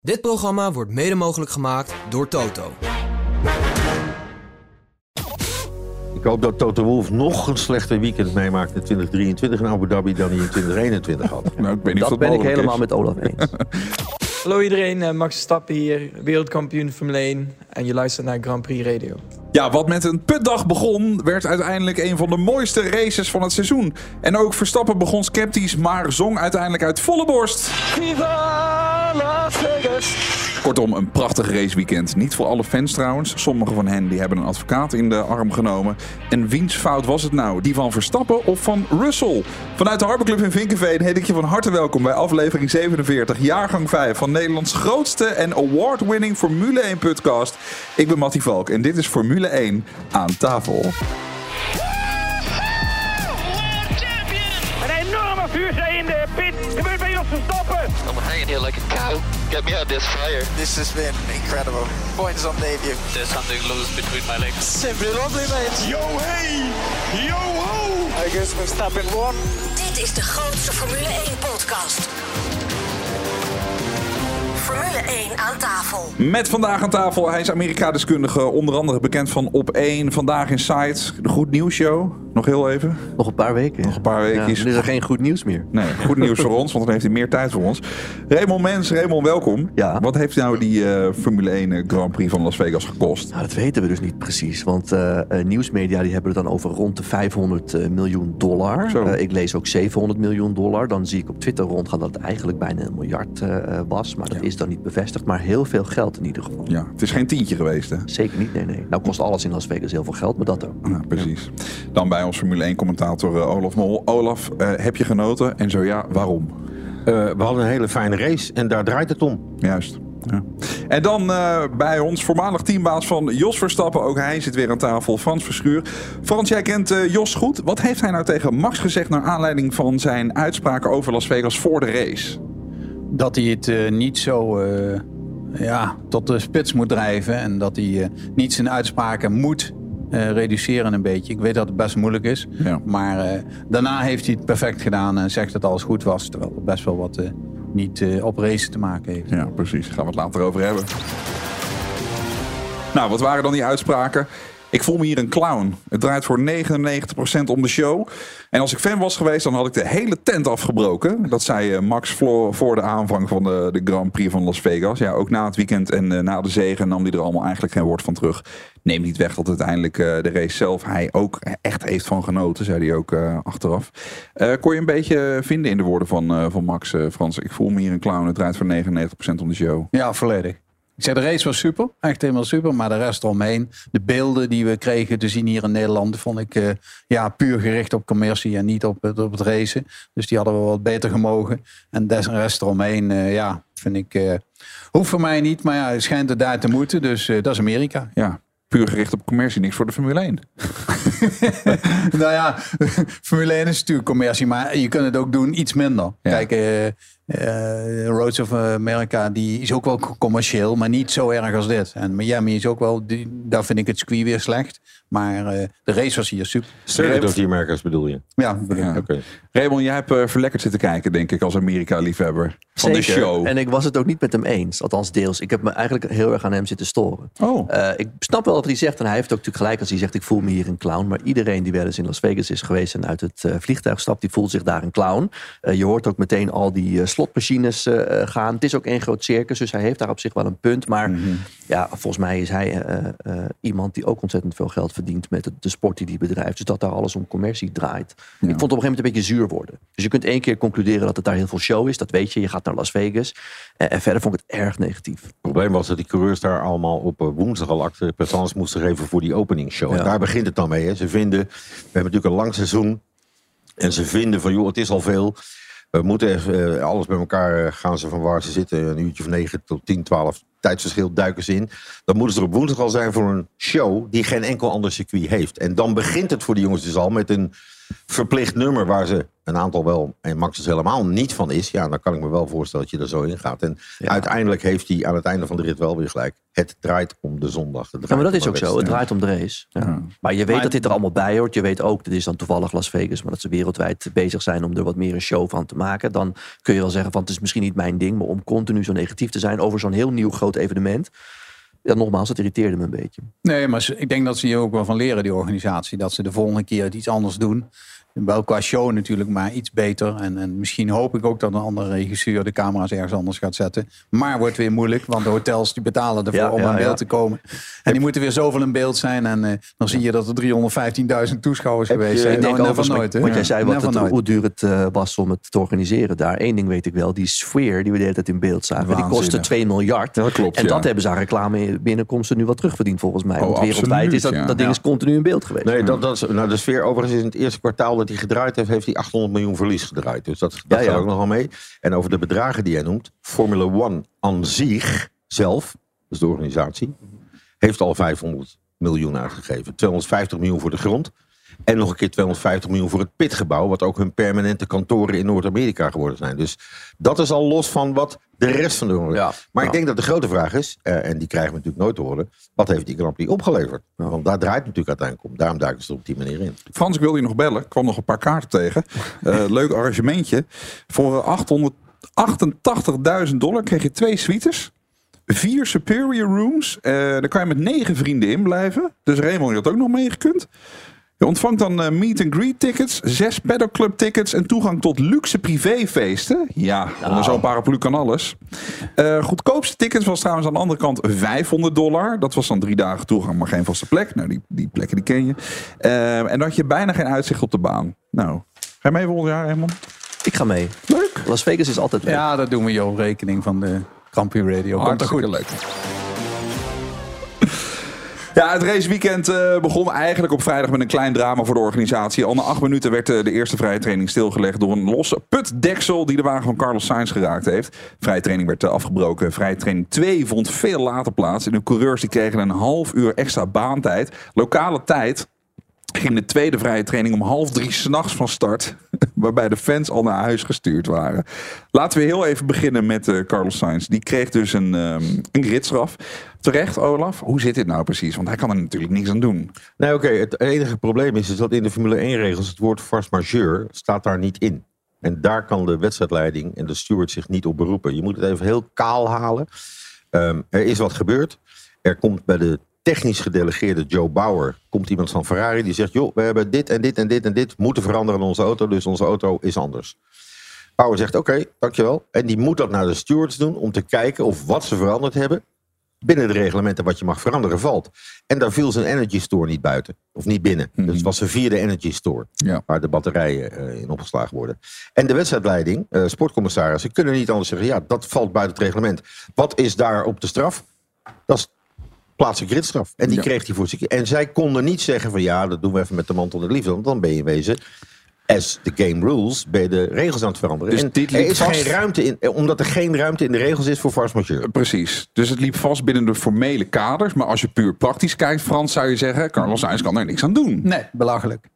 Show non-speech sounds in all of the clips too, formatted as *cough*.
Dit programma wordt mede mogelijk gemaakt door Toto. Ik hoop dat Toto Wolff nog een slechter weekend meemaakt in 2023 in Abu Dhabi dan hij in 2021 had. *laughs* Nou, ik niet Dat ben ik helemaal is. met Olaf *laughs* eens. Hallo iedereen, eh, Max Verstappen hier, wereldkampioen Formule 1 en je luistert naar Grand Prix Radio. Ja, wat met een putdag begon, werd uiteindelijk een van de mooiste races van het seizoen. En ook Verstappen begon sceptisch, maar zong uiteindelijk uit volle borst. Kortom, een prachtig raceweekend. Niet voor alle fans trouwens. Sommigen van hen die hebben een advocaat in de arm genomen. En wiens fout was het nou? Die van Verstappen of van Russell? Vanuit de Harborclub in Vinkenveen heet ik je van harte welkom bij aflevering 47, jaargang 5 van Nederlands grootste en award-winning Formule 1 podcast. Ik ben Mattie Valk en dit is Formule 1 aan tafel. Een enorme vuurzee in de pit. I'm hanging here like a cow. Get me out of this fire. This has been incredible. Points on debut. There's something loose between my legs. Simply lovely, mate. Yo hey, yo ho. I guess Verstappen won. Dit is de grootste Formule 1 podcast. Formule 1 aan tafel. Met vandaag aan tafel, hij is Amerika-deskundige, onder andere bekend van Op 1, Vandaag in Sight, de Goed Nieuws Show. Nog heel even. Nog een paar weken. Nog een paar Ja, nu is er geen goed nieuws meer. Nee, goed nieuws voor ons, want dan heeft hij meer tijd voor ons. Raymond Mens, Raymond, welkom. Ja. Wat heeft nou die eh, Formule 1 Grand Prix van Las Vegas gekost? Nou, dat weten we dus niet precies. Want eh, eh, nieuwsmedia die hebben het dan over rond de 500 eh, miljoen dollar. Zo. Eh, ik lees ook 700 miljoen dollar. Dan zie ik op Twitter rondgaan dat het eigenlijk bijna een miljard eh, eh, was. Maar dat is dan niet bevestigd. Maar heel veel geld in ieder geval. Ja, het is geen tientje geweest, hè? Zeker niet, nee, nee. Nou kost alles in Las Vegas heel veel geld, maar dat ook. Ja, precies. Dan bij ons Formule 1 commentator eh, Olaf Mol. Olaf, eh, heb je genoten? En zo ja, waarom? Eh, we hadden een hele fijne race en daar draait het om. Juist. Ja. En dan eh, bij ons voormalig teambaas van Jos Verstappen. Ook hij zit weer aan tafel, Frans Verschuur. Frans, jij kent eh, Jos goed. Wat heeft hij nou tegen Max gezegd... naar aanleiding van zijn uitspraken over Las Vegas voor de race? dat hij het eh, niet zo eh, ja, tot de spits moet drijven. En dat hij eh, niet zijn uitspraken moet eh, reduceren een beetje. Ik weet dat het best moeilijk is. Ja. Maar eh, daarna heeft hij het perfect gedaan en zegt dat alles goed was. Terwijl er best wel wat eh, niet op race te maken heeft. Ja, precies. Gaan we het later over hebben. Nou, wat waren dan die uitspraken? Ik voel me hier een clown. Het draait voor 99% om de show. En als ik fan was geweest, dan had ik de hele tent afgebroken. Dat zei eh, Max voor, de aanvang van de, de Grand Prix van Las Vegas. Ja, ook na het weekend en eh, na de zegen nam hij er allemaal eigenlijk geen woord van terug. Neem niet weg dat uiteindelijk eh, de race zelf hij ook echt heeft van genoten, zei hij ook achteraf. Kon je een beetje vinden in de woorden van, van Max, Frans? Ik voel me hier een clown. Het draait voor 99% om de show. Ja, volledig. Ik zei, de race was super. Echt helemaal super. Maar de rest eromheen, de beelden die we kregen te zien hier in Nederland, vond ik eh, ja, puur gericht op commercie en niet op het, op het racen. Dus die hadden we wat beter gemogen. En de rest eromheen, eh, ja, vind ik, eh hoeft voor mij niet. Maar ja, het schijnt er daar te moeten. Dus dat is Amerika. Ja, puur gericht op commercie, niks voor de Formule 1. *laughs* nou ja, *laughs* Formule 1 is natuurlijk commercie, maar je kunt het ook doen iets minder. Ja. Kijk, eh Roads of America die is ook wel commercieel, maar niet zo erg als dit. En Miami is ook wel, die, daar vind ik het circuit weer slecht. Maar eh, de race was hier super. Circuit of the Americas bedoel je? Ja, bedoel ik. Ja. Oké. Raymond, jij hebt eh, verlekkerd zitten kijken, denk ik, als Amerika-liefhebber van de show. En ik was het ook niet met hem eens. Althans deels. Ik heb me eigenlijk heel erg aan hem zitten storen. Oh, Eh, ik snap wel wat hij zegt. En hij heeft ook natuurlijk gelijk als hij zegt: Ik voel me hier een clown. Maar iedereen die wel eens in Las Vegas is geweest en uit het eh, vliegtuig stapt, die voelt zich daar een clown. Je hoort ook meteen al die slotmachines gaan. Het is ook één groot circus, dus hij heeft daar op zich wel een punt. Maar Mhm. ja, volgens mij is hij iemand die ook ontzettend veel geld verdient met het- de sport die hij bedrijft. Dus dat daar alles om commercie draait. Ik vond het op een gegeven moment een beetje zuur worden. Dus je kunt één keer concluderen dat het daar heel veel show is. Dat weet je. Je gaat naar Las Vegas. Eh, en verder vond ik het erg negatief. Het probleem was dat die coureurs daar allemaal op eh, woensdag al acte présence moesten geven voor die openingsshow. Ja. En daar begint het dan mee. Hè. Ze vinden, we hebben natuurlijk een lang seizoen. En ze vinden van, joh, het is al veel. We moeten even, eh, alles bij elkaar gaan ze van waar ze zitten. Een uurtje of 9 tot 10, 12 tijdsverschil duiken ze in. Dan moeten ze er op woensdag al zijn voor een show die geen enkel ander circuit heeft. En dan begint het voor die jongens dus al met een verplicht nummer waar ze een aantal wel en Max dus helemaal niet van is. Ja, dan kan ik me wel voorstellen dat je er zo in gaat. En uiteindelijk heeft hij aan het einde van de rit wel weer gelijk. Het draait om de zondag. Het Ja, draait maar dat om is de ook zo. Het draait om de race. Ja. Maar je weet dat dit er allemaal bij hoort. Je weet ook, dit is dan toevallig Las Vegas, maar dat ze wereldwijd bezig zijn om er wat meer een show van te maken. Dan kun je wel zeggen van het is misschien niet mijn ding, maar om continu zo negatief te zijn over zo'n heel nieuw groot evenement. Ja, nogmaals, het irriteerde me een beetje. Nee, maar ik denk dat ze hier ook wel van leren, die organisatie. Dat ze de volgende keer iets anders doen. Wel qua show natuurlijk, maar iets beter. En, en misschien hoop ik ook dat een andere regisseur de camera's ergens anders gaat zetten. Maar wordt weer moeilijk, want de hotels die betalen ervoor Ja, om ja, in beeld ja. te komen. En die moeten weer zoveel in beeld zijn. En eh, dan zie je dat er 315.000 toeschouwers Heb geweest je- zijn. ik Nou, denk never overigens, nooit, hè? Want jij zei wat het, hoe duur het eh, was om het te organiseren daar. Eén ding weet ik wel, die sfeer die we de hele tijd in beeld zagen. Die kostte Waanzinnig. 2 miljard. Ja, dat klopt, en ja. dat hebben ze aan reclame binnenkomsten nu wat terugverdiend volgens mij. Oh, Want wereldwijd absoluut, is dat, ja. dat ding Ja. is continu in beeld geweest. Nee, dat, dat is, nou, de sfeer overigens is in het eerste kwartaal dat hij gedraaid heeft, heeft hij 800 miljoen verlies gedraaid. Dus dat, dat Ja, gaat ja. ook nogal mee. En over de bedragen die hij noemt, Formula One aan zich zelf, dus de organisatie, heeft al 500 miljoen uitgegeven. 250 miljoen voor de grond. En nog een keer 250 miljoen voor het pitgebouw, wat ook hun permanente kantoren in Noord-Amerika geworden zijn. Dus dat is al los van wat de rest van de Europa. Ja, maar ja. ik denk dat de grote vraag is, eh, en die krijgen we natuurlijk nooit te horen, wat heeft die Grand Prix opgeleverd? Want daar draait het natuurlijk uiteindelijk om. Daarom duiken ze er op die manier in. Frans, ik wilde je nog bellen. Ik kwam nog een paar kaarten tegen. Eh, *laughs* leuk arrangementje. Voor 888.000 dollar kreeg je twee suites. Vier superior rooms. Eh daar kan je met negen vrienden in blijven. Dus Raymond, je had ook nog meegekund. Je ontvangt dan eh, meet and greet tickets, zes paddock club tickets en toegang tot luxe privéfeesten. Ja, onder zo'n paraplu kan alles. Eh, goedkoopste tickets was trouwens aan de andere kant 500 dollar. Dat was dan drie dagen toegang, maar geen vaste plek. Nou, die, die plekken die ken je. Eh, en dan had je bijna geen uitzicht op de baan. Nou, ga je mee volgend jaar, Raymond? Ik ga mee. Leuk. Las Vegas is altijd leuk. Ja, dat doen we joh, op rekening van de Grand Prix Radio. Er goed. Hartstikke leuk. Ja, het raceweekend eh begon eigenlijk op vrijdag met een klein drama voor de organisatie. Al na acht minuten werd eh, de eerste vrije training stilgelegd door een losse putdeksel die de wagen van Carlos Sainz geraakt heeft. Vrije training werd eh, afgebroken. Vrije training 2 vond veel later plaats. En de coureurs die kregen een half uur extra baantijd. Lokale tijd ging de tweede vrije training om half drie s'nachts van start. *laughs* Waarbij de fans al naar huis gestuurd waren. Laten we heel even beginnen met eh, Carlos Sainz. Die kreeg dus een, ehm een. Terecht, Olaf. Hoe zit dit nou precies? Want hij kan er natuurlijk niks aan doen. Nee, oké. Het enige probleem is, is dat in de Formule 1-regels het woord force majeure staat daar niet in. En daar kan de wedstrijdleiding en de steward zich niet op beroepen. Je moet het even heel kaal halen. Ehm, er is wat gebeurd. Er komt bij de technisch gedelegeerde Joe Bauer... komt iemand van Ferrari die zegt... joh, we hebben dit en dit en dit en dit moeten veranderen in onze auto... dus onze auto is anders. Bauer zegt, oké, dankjewel. En die moet dat naar de stewards doen... om te kijken of wat ze veranderd hebben... binnen de reglementen wat je mag veranderen valt. En daar viel zijn energy store niet buiten. Of niet binnen. Dus het was zijn vierde energy store. Ja. Waar de batterijen eh, in opgeslagen worden. En de wedstrijdleiding, eh sportcommissarissen, kunnen niet anders zeggen. Ja, dat valt buiten het reglement. Wat is daar op de straf? Dat is plaatselijke gridstraf. En die Ja. kreeg hij voor zich. En zij konden niet zeggen van ja, dat doen we even met de mantel der liefde. Want dan ben je in wezen, as the game rules, ben je de regels aan het veranderen. Dus en dit er liep is vast- geen ruimte in, eh, omdat er geen ruimte in de regels is voor force majeure. Precies. Dus het liep vast binnen de formele kaders. Maar als je puur praktisch kijkt, Frans, zou je zeggen... Carlos Sainz kan er niks aan doen. Nee, belachelijk.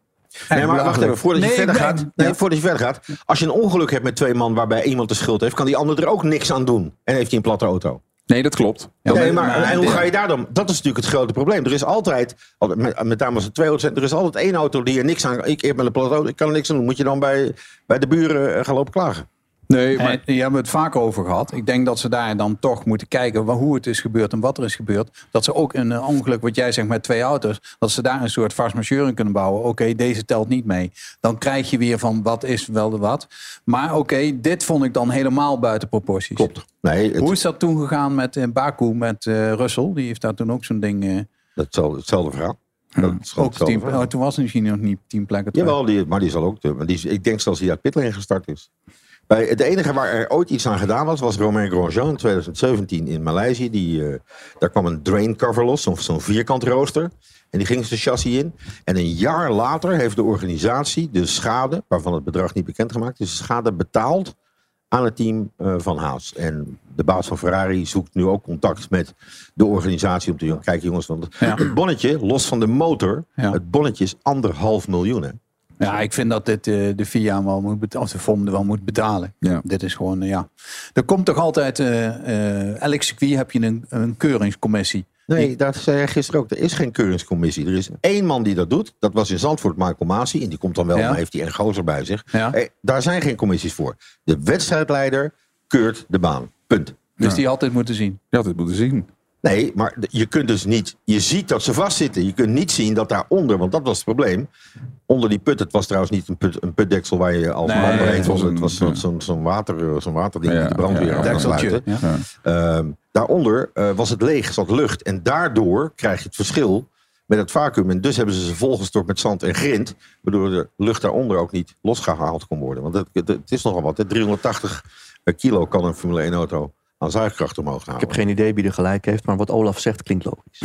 Nee, maar wacht even, voordat je Nee, verder ben- gaat. Nee, voordat je verder gaat. Als je een ongeluk hebt met twee man waarbij iemand de schuld heeft, kan die ander er ook niks aan doen. En heeft hij een platte auto. Nee, dat klopt. Ja, nee, maar- en hoe ga je daar dan? Dat is natuurlijk het grote probleem. Er is altijd, met, met name als twee auto's zijn, er is altijd één auto die er niks aan. Ik heb met een platte auto, ik kan er niks aan doen. Moet je dan bij, bij de buren eh, gaan lopen klagen? Nee, maar... Hier hebben we het vaak over gehad. Ik denk dat ze daar dan toch moeten kijken hoe het is gebeurd en wat er is gebeurd. Dat ze ook een eh, ongeluk, wat jij zegt met twee auto's, dat ze daar een soort majeure in kunnen bouwen. Oké, deze telt niet mee. Dan krijg je weer van wat is wel de wat. Maar oké, dit vond ik dan helemaal buiten proporties. Klopt. Nee, het, Hoe is dat toen gegaan met in Baku met eh Russell? Die heeft daar toen ook zo'n ding. eh, hetzelfde, hetzelfde verhaal. Dat is ook verhaal. oh, toen was er misschien nog niet tien plekken. Jawel, die, maar die zal ook. maar die, ik denk zelfs die uit pitlane gestart is. Bij, het enige waar er ooit iets aan gedaan was, was Romain Grosjean in 2017 in Maleisië. Die, eh, daar kwam een drain cover los, zo'n vierkant rooster. En die ging zijn chassis in. En een jaar later heeft de organisatie de schade, waarvan het bedrag niet bekendgemaakt is, de schade betaald aan het team eh, van Haas. En de baas van Ferrari zoekt nu ook contact met de organisatie om te zeggen, kijk jongens, want het bonnetje, los van de motor, het bonnetje is anderhalf miljoen. Hè? Ja, ik vind dat dit eh, de FIA wel moet betalen, of de FOM wel moet betalen. Dit is gewoon, eh, ja. Er komt toch altijd, eh eh, elk circuit heb je een, een keuringscommissie. Nee, dat zei jij gisteren ook. Er is geen keuringscommissie. Er is één man die dat doet. Dat was in Zandvoort Michael Masi. En die komt dan wel, Ja. maar heeft hij een gozer bij zich. Ja. Eh, daar zijn geen commissies voor. De wedstrijdleider keurt de baan. Punt. Dus die altijd moeten zien. Je had het moeten zien. Nee, maar je kunt dus niet. Je ziet dat ze vastzitten. Je kunt niet zien dat daaronder, want dat was het probleem. Onder die put, het was trouwens niet een, put, een putdeksel waar je als Nee, het was Het was zo'n zo'n zo'n water, zo'n waterding Ja, met de brandweer ja, aan ja. Dekseltje, ja. Ehm, daaronder eh, was het leeg, zat lucht. En daardoor krijg je het verschil met het vacuüm. En dus hebben ze ze volgestort met zand en grind. Waardoor de lucht daaronder ook niet losgehaald kon worden. Want het, het, het is nogal wat. hè. 380 kilo kan een Formule 1 auto aan zuigkracht omhoog Ik houden. heb geen idee wie er gelijk heeft, maar wat Olaf zegt klinkt logisch.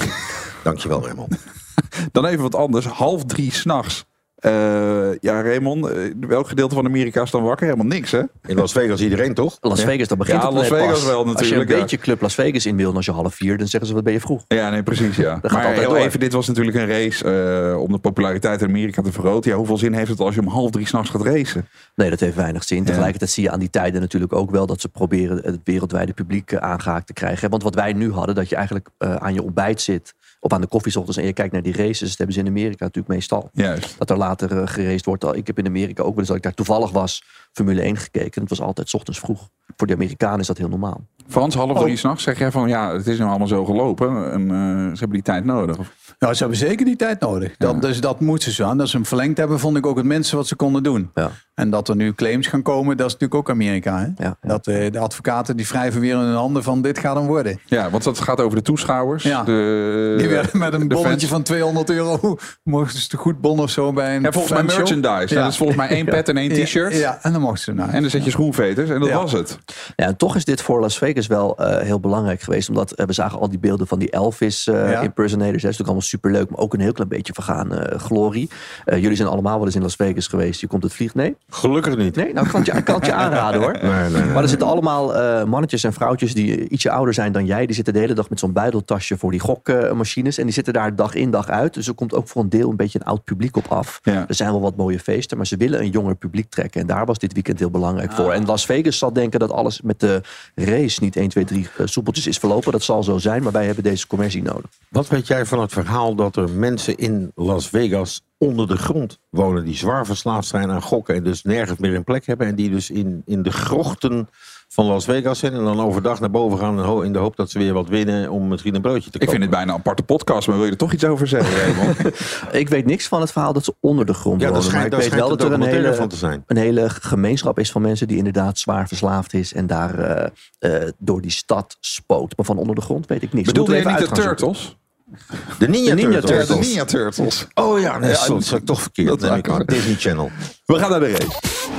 Dankjewel Raymond. *laughs* Dan even wat anders. Half drie s'nachts. Eh ja, Raymond, eh, welk gedeelte van Amerika is dan wakker? Helemaal niks, hè? In Las Vegas iedereen toch? Las. Vegas, dat begint Ja, het Las Vegas pas. wel Als je natuurlijk, een ja. beetje Club Las Vegas in wil als je half vier, dan zeggen ze wat ben je vroeg. Ja, nee, precies, ja. gaat maar altijd heel door. even, dit was natuurlijk een race eh, om de populariteit in Amerika te vergroten. Ja, hoeveel zin heeft het als je om half drie s'nachts gaat racen? Nee, dat heeft weinig zin. Tegelijkertijd zie je aan die tijden natuurlijk ook wel dat ze proberen het wereldwijde publiek eh, aangehaakt te krijgen. Want wat wij nu hadden, dat je eigenlijk aan je ontbijt zit of aan de koffieochtends en je kijkt naar die races, dat hebben ze in Amerika natuurlijk meestal. Juist. Dat er later uh, geraced wordt. Ik heb in Amerika ook wel eens dat ik daar toevallig was, Formule 1 gekeken. Het was altijd 's ochtends vroeg. Voor de Amerikanen is dat heel normaal. Frans, half drie s'nachts zeg jij van ja, het is nu allemaal zo gelopen en eh, ze hebben die tijd nodig. Of- Nou, ze hebben zeker die tijd nodig. Dat, Dus dat moeten ze aan. Dat ze hem verlengd hebben, vond ik ook het minste wat ze konden doen. Ja. En dat er nu claims gaan komen, dat is natuurlijk ook Amerika. Hè? Ja, ja. Dat eh, de advocaten die wrijven weer in hun handen van dit gaat hem worden. Ja, want dat gaat over de toeschouwers. Ja. De, Die werden met een bonnetje fans. van 200 euro. Mochten ze te goed bon of zo bij een Ja, volgens mij merchandise. Ja. Dat is volgens mij één pet en één t-shirt. Ja, en dan mochten ze naar. En dan zet je schoenveters en dat Ja. was het. Ja, en toch is dit voor Las Vegas wel eh, heel belangrijk geweest. Omdat eh, we zagen al die beelden van die Elvis eh, Ja. impersonators. Dat is natuurlijk allemaal superleuk, maar ook een heel klein beetje vergaan eh, glorie. Eh, jullie zijn allemaal wel eens in Las Vegas geweest. Je komt het vliegt. Nee? Gelukkig niet. Nee? Nou, ik kan het je, ik kan het je *laughs* aanraden hoor. Nee, nee, nee. Maar er zitten allemaal eh, mannetjes en vrouwtjes die ietsje ouder zijn dan jij. Die zitten de hele dag met zo'n buideltasje voor die gokmachines. en die zitten daar dag in dag uit. Dus er komt ook voor een deel een beetje een oud publiek op af. Ja. Er zijn wel wat mooie feesten, maar ze willen een jonger publiek trekken. En daar was dit weekend heel belangrijk voor. En Las Vegas zal denken dat alles met de race niet 1, 2, 3 eh, soepeltjes is verlopen. Dat zal zo zijn, maar wij hebben deze commercie nodig. Wat weet jij van het verhaal dat er mensen in Las Vegas onder de grond wonen die zwaar verslaafd zijn aan gokken en dus nergens meer een plek hebben en die dus in, in de grochten van Las Vegas zijn en dan overdag naar boven gaan in de hoop dat ze weer wat winnen om misschien een broodje te Ik kopen. vind het bijna een aparte podcast, maar wil je er toch iets over zeggen? *laughs* Ik weet niks van het verhaal dat ze onder de grond Ja, wonen. Maar ik weet wel dat een er een hele, van te zijn. een hele gemeenschap is van mensen die inderdaad zwaar verslaafd is. En daar eh, eh, door die stad spoot. Maar van onder de grond weet ik niks. Bedoelde Moeten je niet de zoeken. De Ninja, De Ninja Turtles. Turtles. De Ninja Turtles. Oh ja, nee, Ja, sorry, dat is toch verkeerd. dat aan. Disney Channel. We gaan naar de race.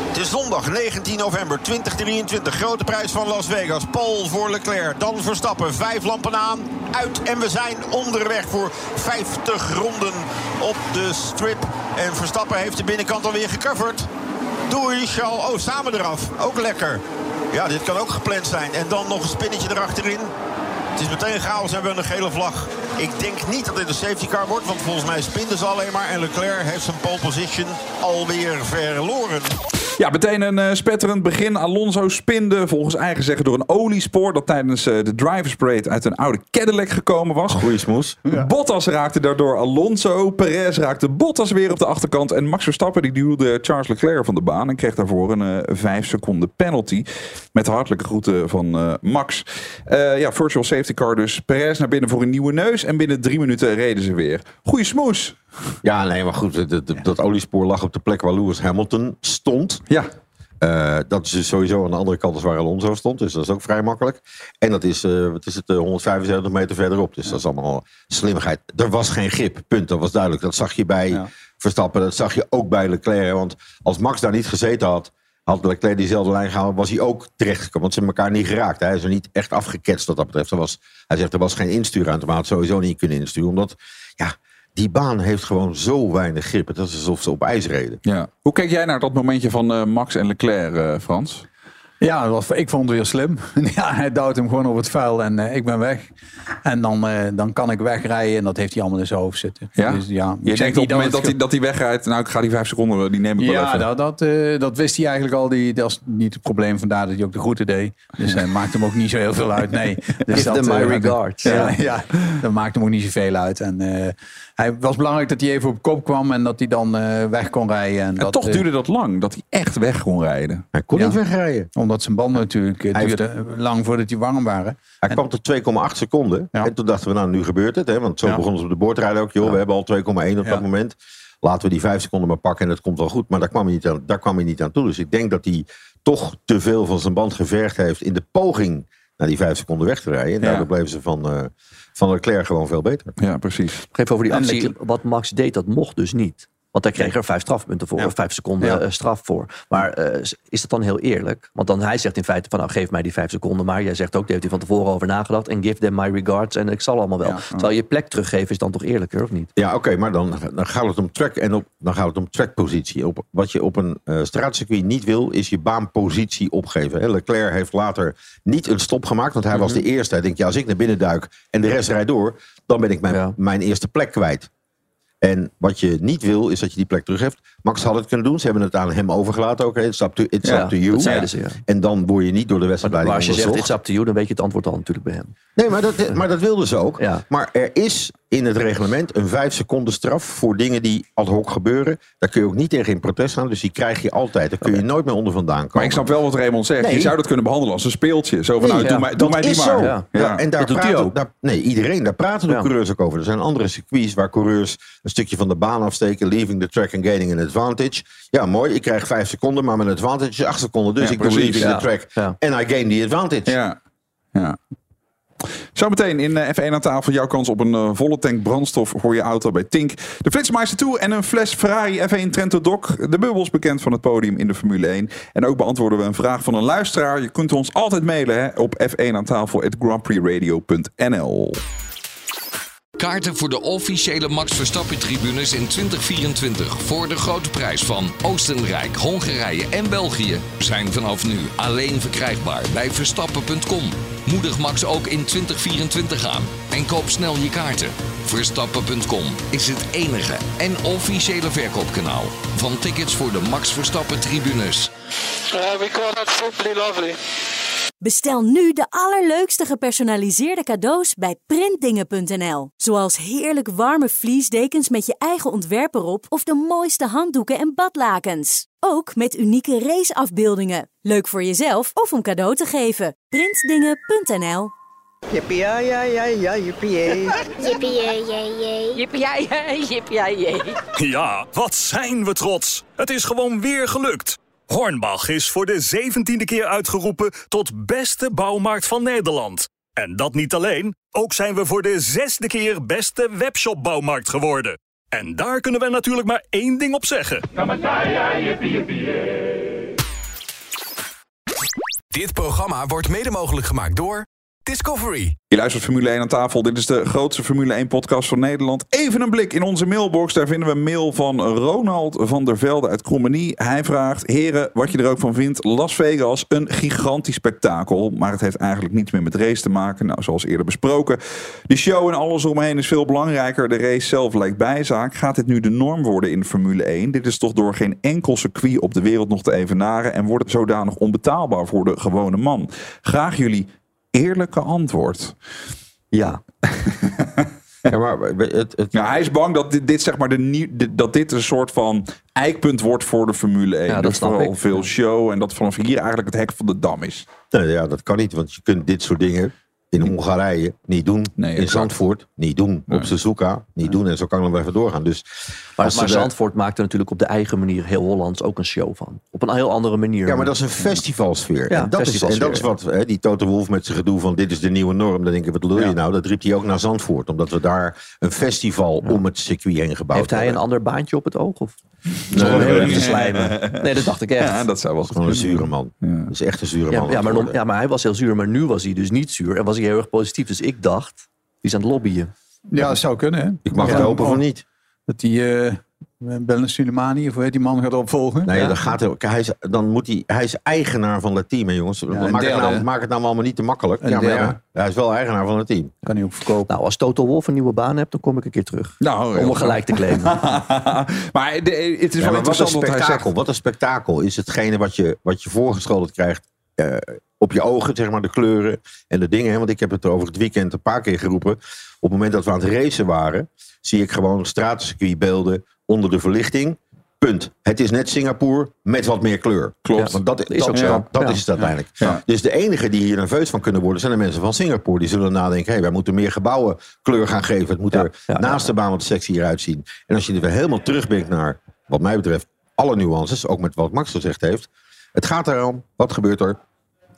Het is zondag 19 november 2023. Grote prijs van Las Vegas. Pole voor Leclerc. Dan Verstappen. Vijf lampen aan. Uit. En we zijn onderweg voor 50 ronden op de strip. En Verstappen heeft de binnenkant alweer gecoverd. Doei, Charles. Oh, samen eraf. Ook lekker. Ja, dit kan ook gepland zijn. En dan nog een spinnetje erachterin. Het is meteen chaos en we hebben een gele vlag. Ik denk niet dat dit een safety car wordt, want volgens mij spinden ze alleen maar. En Leclerc heeft zijn pole position alweer verloren. Ja, meteen een eh, spetterend begin. Alonso spinde volgens eigen zeggen door een oliespoor... dat tijdens eh, de drivers parade uit een oude Cadillac gekomen was. Goeie smoes. *laughs* Bottas raakte daardoor Alonso. Perez raakte Bottas weer op de achterkant. En Max Verstappen die duwde Charles Leclerc van de baan... en kreeg daarvoor een eh 5 seconden penalty. Met de hartelijke groeten van eh, Max. Eh, ja, virtual safety car dus. Perez naar binnen voor een nieuwe neus... en binnen drie minuten reden ze weer. Goeie smoes. Ja, nee, maar goed. Dat, dat, oliespoor lag op de plek waar Lewis Hamilton stond. Ja, Eh, dat is dus sowieso aan de andere kant als waar Alonso stond. Dus dat is ook vrij makkelijk. En dat is, eh, wat is het, eh, 175 meter verderop. Dus dat is allemaal slimmigheid. Er was geen grip, punt. Dat was duidelijk. Dat zag je bij Ja. Verstappen. Dat zag je ook bij Leclerc. Want als Max daar niet gezeten had, had Leclerc diezelfde lijn gehouden, was hij ook terechtgekomen. Want ze hebben elkaar niet geraakt. Hij is er niet echt afgeketst wat dat betreft. Er was, hij zegt er was geen instuurruimte, maar hij had sowieso niet kunnen insturen. Omdat, ja, die baan heeft gewoon zo weinig grip. Het is alsof ze op ijs reden. ja. Hoe kijk jij naar dat momentje van eh, Max en Leclerc, eh, Frans? Ja, dat was, ik vond het weer slim. *laughs* ja, hij duwt hem gewoon op het vuil en eh, ik ben weg. En dan, eh, dan kan ik wegrijden en dat heeft hij allemaal in zijn hoofd zitten. Ja? Dus, ja Je denkt op het moment dat hij, dat hij wegrijdt, nou ik ga die vijf seconden, die neem ik wel Ja, even. dat, dat, eh, dat wist hij eigenlijk al. Die, dat is niet het probleem. Vandaar dat hij ook de groeten deed. Dus hij maakt hem ook niet zo heel veel uit. Nee. Dus Give them my eh, *laughs* regards. Ja, Ja. ja. dat maakt hem ook niet zoveel uit. En eh, hij was belangrijk dat hij even op kop kwam en dat hij dan eh, weg kon rijden. En, En dat, toch eh, duurde dat lang, dat hij echt weg kon rijden. Hij kon Ja. niet wegrijden. Omdat zijn banden natuurlijk eh, heeft- duurde lang voordat die warm waren. Hij kwam tot 2,8 seconden. Ja. En toen dachten we, nou, nu gebeurt het. Hè? Want zo Ja. begonnen ze op de boordrijden ook. Joh, we hebben al 2,1 op Ja. dat moment. Laten we die 5 seconden maar pakken en het komt wel goed. Maar daar kwam, hij niet aan, daar kwam hij niet aan toe. Dus ik denk dat hij toch te veel van zijn band gevergd heeft... in de poging naar die 5 seconden weg te rijden. En Ja. daardoor bleven ze van, eh van Leclerc gewoon veel beter. Ja, precies. Even over die actie. Wat Max deed, dat mocht dus niet. Want hij kreeg er vijf strafpunten voor, Ja. of vijf seconden Ja. eh, straf voor. Maar eh, is dat dan heel eerlijk? Want dan hij zegt in feite van nou geef mij die vijf seconden maar. Jij zegt ook, daar heeft hij van tevoren over nagedacht. En give them my regards en ik zal allemaal wel. Ja. Terwijl je plek teruggeven is dan toch eerlijker of niet? Ja, oké, maar dan, dan gaat het om track en op, dan gaat het om trackpositie. Op, wat je op een eh straatcircuit niet wil, is je baanpositie opgeven. hè. Leclerc heeft later niet een stop gemaakt, want hij was Mhm. de eerste. Hij denkt, ja, als ik naar binnen duik en de rest rijdt door, dan ben ik mijn, mijn eerste plek kwijt. En wat je niet wil, is dat je die plek terug hebt. Max had het kunnen doen. Ze hebben het aan hem overgelaten ook. hè. It's up to, it's Ja, up to you. dat zeiden ze, ja. En dan word je niet door de wedstrijdleiding maar als je zegt it's up to you, dan weet je het antwoord al natuurlijk bij hem. Nee, maar dat, maar dat wilden ze ook. Ja. Maar er is in het reglement een vijf seconden straf voor dingen die ad hoc gebeuren. Daar kun je ook niet tegen in protest gaan. Dus die krijg je altijd. Daar kun je nooit meer onder vandaan komen. Maar ik snap wel wat Raymond zegt. Nee. Je zou dat kunnen behandelen als een speeltje. Zo van, Nee, nou, doe mij, doe dat mij die is maar. zo. Ja. Ja, en daar Dat doet hij praten, ook. Daar, nee, iedereen. Daar praten de Ja. coureurs ook over. Er zijn andere circuits waar coureurs een stukje van de baan afsteken. Leaving the track and gaining an advantage. Ja, mooi. Ik krijg vijf seconden, maar mijn advantage is acht seconden. Dus Ja, ik doe precies. leaving Ja. the track. Ja. En I gain the advantage. Ja. ja. Zometeen in eh, F1 aan tafel jouw kans op een eh, volle tank brandstof voor je auto bij Tink. De Flitsmeister toe en een fles Ferrari F1 Trento Doc. De bubbels bekend van het podium in de Formule 1. En ook beantwoorden we een vraag van een luisteraar. Je kunt ons altijd mailen hè, op f1 aan tafel grandprixradio.nl. Kaarten voor de officiële Max Verstappen tribunes in 2024 voor de grote prijs van Oostenrijk, Hongarije en België zijn vanaf nu alleen verkrijgbaar bij verstappen.com. Moedig Max ook in 2024 aan en koop snel je kaarten. Verstappen.com is het enige en officiële verkoopkanaal van tickets voor de Max Verstappen tribunes. Uh, we call that simply lovely. Bestel nu de allerleukste gepersonaliseerde cadeaus bij printdingen.nl. Zoals heerlijk warme vliesdekens met je eigen ontwerp erop of de mooiste handdoeken en badlakens. Ook met unieke raceafbeeldingen. Leuk voor jezelf of om cadeau te geven. Printdingen.nl Jippie, ja, ja, ja, ja, jippie, jee. *laughs* Jippie, jee, jee, jee. Jippie, jee, jee, jippie, jee, jee. Ja, wat zijn we trots. Het is gewoon weer gelukt. Hornbach is voor de zeventiende keer uitgeroepen tot beste bouwmarkt van Nederland. En dat niet alleen, ook zijn we voor de zesde keer beste webshopbouwmarkt geworden. En daar kunnen we natuurlijk maar één ding op zeggen. Dit programma wordt mede mogelijk gemaakt door Discovery. Je luistert Formule 1 aan tafel. Dit is de grootste Formule 1 podcast van Nederland. Even een blik in onze mailbox. Daar vinden we een mail van Ronald van der Velde uit Krommenie. Hij vraagt, heren, wat je er ook van vindt. Las Vegas, een gigantisch spektakel. Maar het heeft eigenlijk niets meer met race te maken. Nou, zoals eerder besproken. De show en alles omheen is veel belangrijker. De race zelf lijkt bijzaak. Gaat dit nu de norm worden in Formule 1? Dit is toch door geen enkel circuit op de wereld nog te evenaren. En wordt het zodanig onbetaalbaar voor de gewone man. Graag jullie eerlijke antwoord. Ja. *laughs* Ja, maar het, het... Nou, hij is bang dat dit, dit zeg maar de nieuw, dat dit een soort van eikpunt wordt voor de Formule 1. Ja, dat snap vooral veel show en dat vanaf hier eigenlijk het hek van de dam is. Nee, ja, dat kan niet, want je kunt dit soort dingen in Hongarije niet doen. in exact. Zandvoort niet doen. Op Suzuka niet doen. En zo kan het wel even doorgaan. Dus Maar, Zandvoort maakt er natuurlijk op de eigen manier heel Hollands ook een show van. Op een heel andere manier. Ja, maar dat is een festivalsfeer. Ja, en, dat is, en dat is wat hè, die Toto Wolf met zijn gedoe van dit is de nieuwe norm. Dan denk ik, wat lul je Ja. nou? Dat riep hij ook naar Zandvoort. Omdat we daar een festival om het circuit heen gebouwd Heeft hij een hebben. ander baantje op het oog? Of? Nee, Zo heel nee, erg te nee. slijmen. Nee, dat dacht ik echt. Ja, dat zou wel Gewoon een zure man. Dat is echt een zure man. ja, maar, ja, maar hij was heel zuur. Maar nu was hij dus niet zuur. En was hij heel erg positief. Dus ik dacht, die is aan het lobbyen. Ja, dat zou kunnen. Hè? Ik mag Ja, het hopen van niet. Dat hij eh, Bellen Suleimani, of hoe heet die man gaat opvolgen? Nee, Ja. dan, gaat hij, hij is, dan moet hij, hij is eigenaar van het team, hè, jongens. een maak, het derde. nou, maak het nou allemaal niet te makkelijk. Een Ja, maar ja, hij is wel eigenaar van het team. Kan hij ook verkopen. Nou, als Toto Wolf een nieuwe baan hebt, dan kom ik een keer terug. Nou, om hem gelijk te claimen. *laughs* maar de- het is Ja, wel maar wat een interessant wat hij spektakel. zegt. Wat een spektakel is hetgene wat je, wat je voorgeschoteld krijgt eh, op je ogen, zeg maar, de kleuren en de dingen. Hè? Want ik heb het over het weekend een paar keer geroepen. Op het moment dat we aan het racen waren, zie ik gewoon stratencircuitbeelden onder de verlichting. Punt. Het is net Singapore met wat meer kleur. Klopt. Want dat, is dat, ook zo. dat, Ja. is het uiteindelijk. Ja. Dus de enige die hier nerveus van kunnen worden, zijn de mensen van Singapore. Die zullen nadenken, hey, wij moeten meer gebouwen kleur gaan geven. Het moet er naast de baan wat sexy eruit zien. En als je er weer helemaal terugbrengt naar, wat mij betreft, alle nuances. Ook met wat Max gezegd heeft. Het gaat erom, wat gebeurt er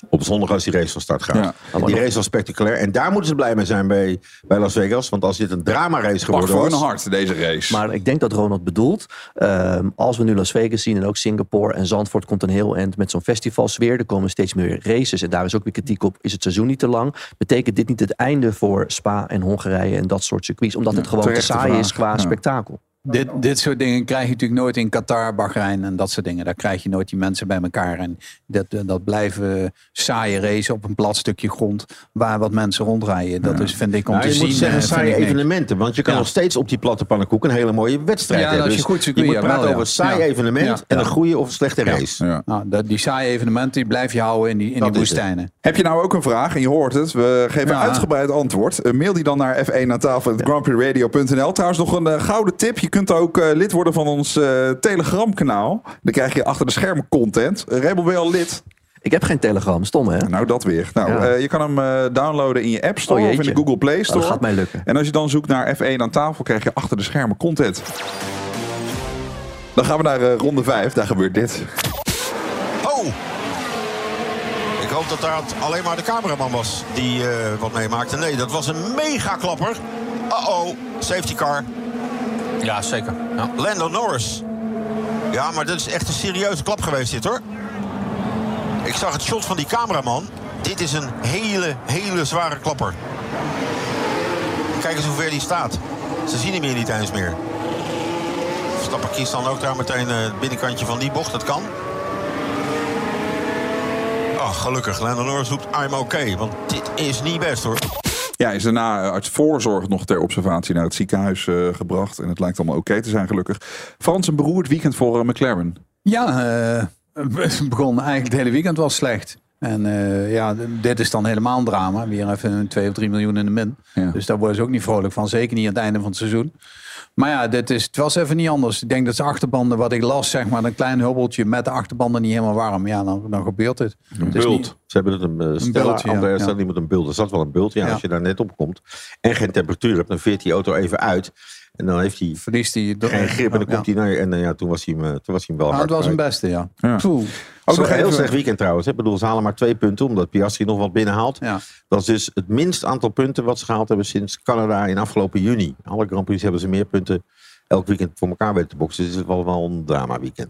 op zondag als die race van start gaat. Ja. En die race was spectaculair. En daar moeten ze blij mee zijn bij, bij Las Vegas. Want als dit een drama race Mag geworden voor hun hart, deze race. Maar ik denk dat Ronald bedoelt, ehm, als we nu Las Vegas zien en ook Singapore en Zandvoort komt een heel eind met zo'n festivalsfeer. Er komen steeds meer races en daar is ook weer kritiek op. Is het seizoen niet te lang? Betekent dit niet het einde voor Spa en Hongarije en dat soort circuits? Omdat het gewoon te saai is qua Ja. spektakel. Dit, dit soort dingen krijg je natuurlijk nooit in Qatar, Bahrein en dat soort dingen. Daar krijg je nooit die mensen bij elkaar. En dat, dat blijven saaie races op een plat stukje grond waar wat mensen rondrijden. Dat is, vind ik, om Nou, te je zien. moet zeggen eh, saaie evenementen. Want je kan Ja. nog steeds op die platte pannenkoek een hele mooie wedstrijd Ja, hebben. dat is Dus goed circuit, je moet praten wel, over een saai Ja. evenement Ja. en Ja. een goede of een slechte race. Ja. Nou, dat, die saaie evenementen die blijf je houden in die, in Dat die woestijnen. Heb je nou ook een vraag en je hoort het? We geven Ja. uitgebreid antwoord. Eh, mail die dan naar f1 aan tafel. Trouwens nog een eh, gouden tip. Je kunt ook eh, lid worden van ons eh, Telegram kanaal. Dan krijg je achter de schermen content. Uh, Rebel, ben je al lid? Ik heb geen Telegram, stom hè? Nou, dat weer. Nou, Ja. eh, je kan hem eh, downloaden in je App Store Oh, of in de Google Play Oh, Store. dat gaat mij lukken. En als je dan zoekt naar F1 aan tafel, krijg je achter de schermen content. Dan gaan we naar ronde 5. Daar gebeurt dit. Oh! Ik hoop dat daar alleen maar de cameraman was die eh, wat meemaakte. Nee, dat was een mega klapper. Uh-oh, safety car. Ja, zeker. Ja. Lando Norris. Ja, maar dat is echt een serieuze klap geweest dit hoor. Ik zag het shot van die cameraman. Dit is een hele, hele zware klapper. Kijk eens hoe ver die staat. Ze zien hem hier niet eens meer. Verstappen dan ook daar meteen eh, het binnenkantje van die bocht. Dat kan. Oh, gelukkig. Lando Norris roept I'm okay. Want dit is niet best hoor. Ja, is daarna uit voorzorg nog ter observatie naar het ziekenhuis eh, gebracht. En het lijkt allemaal oké te zijn, gelukkig. Frans, een beroerd weekend voor eh, McLaren. Ja, eh, *laughs* het begon eigenlijk het hele weekend was slecht. En ja, dit is dan helemaal een drama. Weer even een 2 of 3 miljoen in de min. Ja. Dus daar worden ze ook niet vrolijk van. Zeker niet aan het einde van het seizoen. Maar ja, dit is, het was even niet anders. Ik denk dat ze achterbanden, wat ik las, zeg maar, een klein hubbeltje met de achterbanden niet helemaal warm. Ja, dan, dan gebeurt het. Een Het bult. niet- Ze hebben het een, uh, bultje, ja. Staat niet met een bult. Er zat wel een bult. Ja, Ja. Als je daar net op komt en geen temperatuur hebt, dan veert die auto even uit. En dan heeft hij verliest hij geen grip en dan ja. komt hij naar. En eh, ja, toen was hij hem, eh, toen was hij hem wel Nou, hard het was een kwijt. beste, ja. Ook nog een heel slecht weekend trouwens. hè. Ik bedoel, ze halen maar twee punten, omdat Piastri nog wat binnenhaalt. Ja. Dat is dus het minst aantal punten wat ze gehaald hebben sinds Canada in afgelopen juni. Alle Grand Prix hebben ze meer punten elk weekend voor elkaar weten te boksen. Dus het is wel, wel een drama weekend.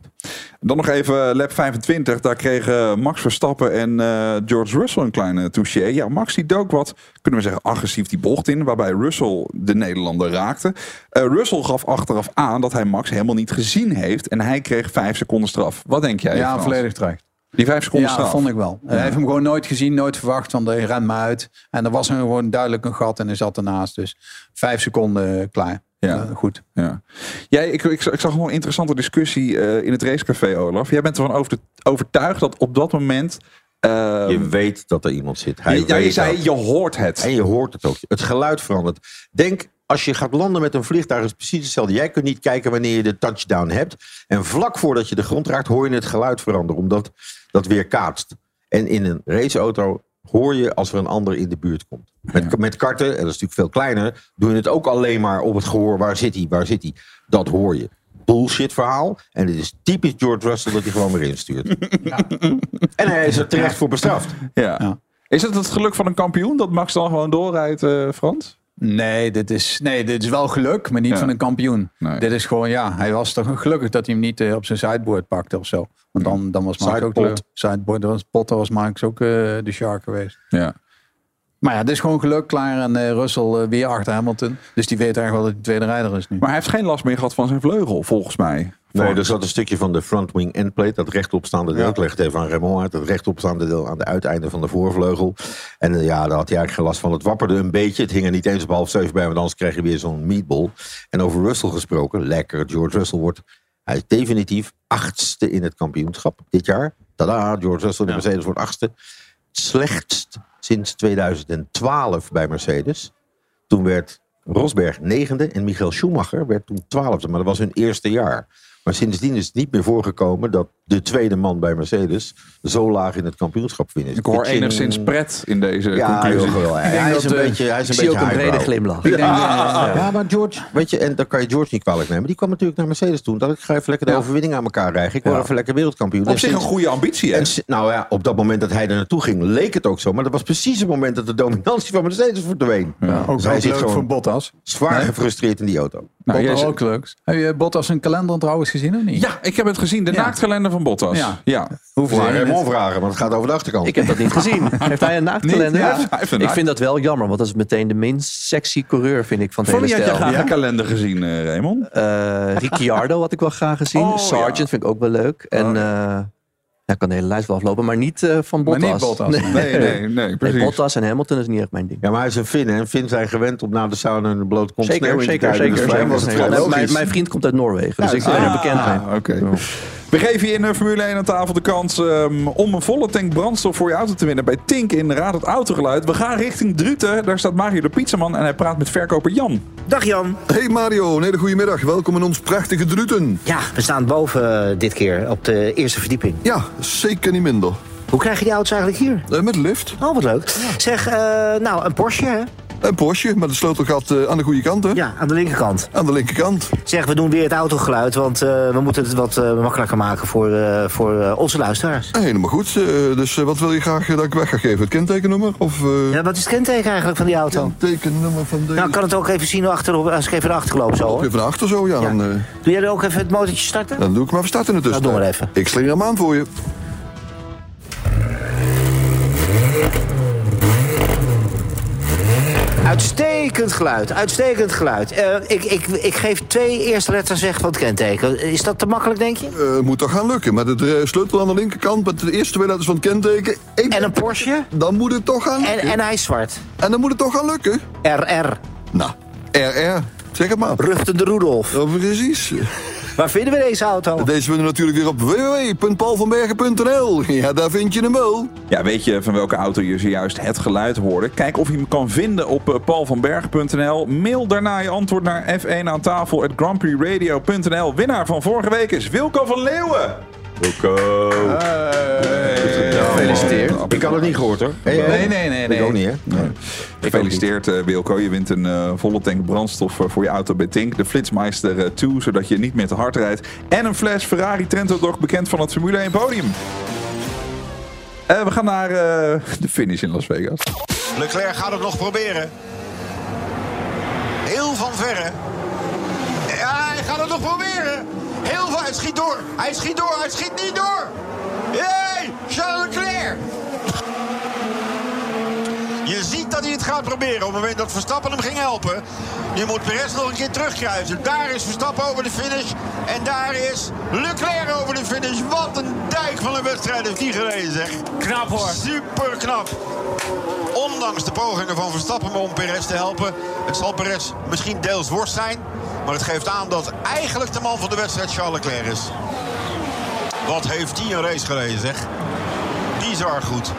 Dan nog even eh, lap 25. Daar kregen Max Verstappen en eh, George Russell een kleine touché. Ja, Max die dook wat, kunnen we zeggen, agressief die bocht in. Waarbij Russell de Nederlander raakte. Eh, Russell gaf achteraf aan dat hij Max helemaal niet gezien heeft. En hij kreeg vijf seconden straf. Wat denk jij? Ja, Frans? volledig terecht. Die vijf seconden Ja, straf. vond ik wel. Hij heeft hem gewoon nooit gezien, nooit verwacht, want hij rent me uit. En er was hem gewoon duidelijk een gat en hij zat ernaast. Dus vijf seconden eh, klaar. Ja. Goed. Ja. Jij, ik, ik, ik zag nog een interessante discussie eh, in het racecafé, Olaf. Jij bent ervan over, overtuigd dat op dat moment... eh, Je weet dat er iemand zit. Hij je, ja, je zei, dat. je hoort het. En je hoort het ook. Het geluid verandert. Denk, als je gaat landen met een vliegtuig, is het precies hetzelfde. Jij kunt niet kijken wanneer je de touchdown hebt. En vlak voordat je de grond raakt, hoor je het geluid veranderen. Omdat dat weer kaatst. En in een raceauto hoor je als er een ander in de buurt komt. Met, met karten, en dat is natuurlijk veel kleiner, doe je het ook alleen maar op het gehoor. Waar zit hij? Waar zit hij? Dat hoor je. Bullshit verhaal. En het is typisch George Russell dat hij gewoon weer instuurt. *laughs* En hij is er terecht voor bestraft. Ja. Is het het geluk van een kampioen dat Max dan gewoon doorrijdt, eh, Frans? Nee, dit is, nee, dit is wel geluk, maar niet Ja. van een kampioen. Nee. Dit is gewoon, ja, hij was toch gelukkig dat hij hem niet eh, op zijn sideboard pakte of zo. Want dan, dan was Mark ook de sideboard, was Potter was Mark ook eh, de shark geweest. Ja. Maar ja, het is gewoon geluk klaar en eh, Russell eh, weer achter Hamilton. Dus die weet eigenlijk wel dat hij tweede rijder is nu. Maar hij heeft geen last meer gehad van zijn vleugel, volgens mij. Nee, er zat een stukje van de front wing endplate, dat rechtopstaande deel. Ik leg het even aan Raymond uit. Dat rechtopstaande deel aan de uiteinde van de voorvleugel. En eh, ja, daar had hij eigenlijk geen last van. Het wapperde een beetje. Het hing er niet eens op half zeven bij, want anders kreeg je weer zo'n meatball. En over Russell gesproken, lekker. George Russell wordt, hij is definitief achtste in het kampioenschap dit jaar. Tada, George Russell de Mercedes wordt achtste. Slechtst sinds 2012 bij Mercedes. Toen werd Rosberg negende en Michael Schumacher werd toen twaalfde. Maar dat was hun eerste jaar. Maar sindsdien is het niet meer voorgekomen dat de tweede man bij Mercedes zo laag in het kampioenschap finisht. Ik hoor enigszins pret in deze Ja, conclusie. wel. Hij, hij is een beetje, hij is een zie beetje ook een brede glimlach. Ja, Ik denk, eh, ja, maar George, weet je, en dan kan je George niet kwalijk nemen. Die kwam natuurlijk naar Mercedes toen. Dat ik ga even lekker de overwinning aan elkaar rijgen. Ik word Ja. even lekker wereldkampioen. Op En zich een goede ambitie, hè? en nou ja, op dat moment dat hij er naartoe ging, leek het ook zo. Maar dat was precies het moment dat de dominantie van Mercedes verdween. Ook Dus hij zit gewoon voor Bottas. zwaar Nee? gefrustreerd in die auto. Nou, Bottas ook leuk. Heb je Bottas een kalender trouwens gezien of niet? Ja, ik heb het gezien. De Ja. naaktkalender van Bottas. Ja. ja. Maar Raymond net? vragen, want het gaat over de achterkant. Ik heb dat niet gezien. *laughs* Heeft hij een naaktkalender? Ja, ik vind dat wel jammer, want dat is meteen de minst sexy coureur, vind ik, van het Van hele had je stel. graag een kalender gezien, eh, Raymond? Eh, Ricciardo had ik wel graag gezien. Oh, Sargent ja. vind ik ook wel leuk. En eh, ja, ik kan de hele lijst wel aflopen, maar niet eh, van Maar Bottas. niet Bottas, Nee. Nee, nee, nee, precies. Bottas en Hamilton is niet echt mijn ding. Ja, maar hij is een Fin. En Fins zijn gewend om na de sauna en de blote kont sneeuw Zeker, in te zeker, zeker. Dus zeker. mijn, vriend komt uit Noorwegen, dus Ja, ik ben er ah, bekend mee. Ah, oké. We geven je in de Formule 1 aan tafel de kans ehm, om een volle tank brandstof voor je auto te winnen bij Tink in Raad het Autogeluid. We gaan richting Druten. Daar staat Mario de Pizzaman en hij praat met verkoper Jan. Dag Jan. Hey Mario, een hele goede middag. Welkom in ons prachtige Druten. Ja, we staan boven eh, dit keer op de eerste verdieping. Ja, zeker niet minder. Hoe krijg je die auto's eigenlijk hier? Eh, met de lift. Oh, wat leuk. Zeg, eh, nou, een Porsche, hè? Een Porsche met een sleutelgat eh, aan de goede kant, hè? Ja, aan de linkerkant. Aan de linkerkant. Zeg, we doen weer het autogeluid, want eh, we moeten het wat eh, makkelijker maken voor, voor onze luisteraars. Helemaal goed. Dus wat wil je graag dat ik weg ga geven? Het kentekennummer? Of Ja, wat is het kenteken eigenlijk van die auto? tekennummer van de... Nou, ik kan het ook even zien achterop, als ik even naar achter loop zo, hoor. Even naar achter zo, ja. Dan, eh, Doe jij er ook even het motortje starten? dan doe ik maar even starten in de Nou, doe maar even. Ik slinger hem aan voor je. Uitstekend geluid, uitstekend geluid. Eh, ik, ik, ik geef twee eerste letters weg van het kenteken. Is dat te makkelijk, denk je? Eh, moet toch gaan lukken. Met de eh, sleutel aan de linkerkant, met de eerste twee letters van het kenteken. Ik- En een Porsche? Dan moet het toch gaan En, en hij is zwart. En dan moet het toch gaan lukken. RR. Nou, RR. Zeg het maar. Ruchten de Rudolf. Ja, precies. Waar vinden we deze auto? Deze vinden we natuurlijk weer op www.paulvanbergen.nl. Ja, daar vind je hem wel. Ja, weet je van welke auto je zojuist het geluid hoorde? Kijk of je hem kan vinden op eh, paulvanberg.nl. Mail daarna je antwoord naar f1 aan tafel at. Winnaar van vorige week is Wilco van Leeuwen. Wilco. Gefeliciteerd. Ik had het niet gehoord hoor. Hey, Nee, nee, nee, Ik nee. ook niet hè. Gefeliciteerd eh, Wilco. Je wint een eh, volle tank brandstof eh, voor je auto bij Tink. De Flitsmeister eh, 2, zodat je niet meer te hard rijdt. En een fles Ferrari Trento Dog, bekend van het Formule 1 podium. Eh, we gaan naar eh, de finish in Las Vegas. Leclerc gaat het nog proberen. Heel van verre. Ja, hij gaat het nog proberen. Heel van, hij schiet door. Hij schiet door, hij schiet niet door. Hey, Charles Leclerc. Je ziet dat hij het gaat proberen op het moment dat Verstappen hem ging helpen. Nu moet Perez nog een keer terugkruisen. Daar is Verstappen over de finish. En daar is Leclerc over de finish. Wat een dijk van een wedstrijd heeft die gereden zeg. Knap hoor. Super knap. Ondanks de pogingen van Verstappen om Perez te helpen. Het zal Perez misschien deels worst zijn. Maar het geeft aan dat eigenlijk de man van de wedstrijd Charles Leclerc is. Wat heeft hij een race gereden zeg. Bizar goed.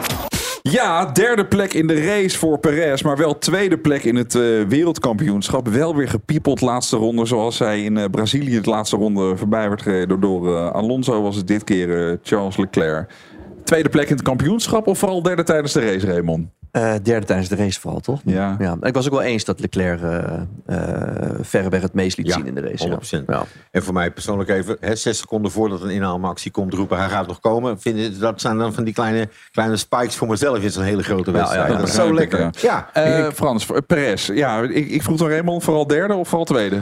Ja, derde plek in de race voor Perez, maar wel tweede plek in het eh, wereldkampioenschap. Wel weer gepiepeld laatste ronde, zoals hij in eh, Brazilië het laatste ronde voorbij werd gereden door eh, Alonso, was het dit keer Charles Leclerc. Tweede plek in het kampioenschap of vooral derde tijdens de race, Raymond? Eh, derde tijdens de race vooral, toch? Ja. ja. Ik was ook wel eens dat Leclerc eh eh, verreweg het meest liet Ja, zien in de race. ja. 100%. Ja. En voor mij persoonlijk even, hè, zes seconden voordat een inhaalactie komt roepen, hij gaat nog komen. Vind je, dat zijn dan van die kleine, kleine spikes voor mezelf. Het is een hele grote wedstrijd. ja, dat is zo ik, lekker. ja. Eh, Frans, Perez. Ja, ik, ik vroeg aan Raymond vooral derde of vooral tweede?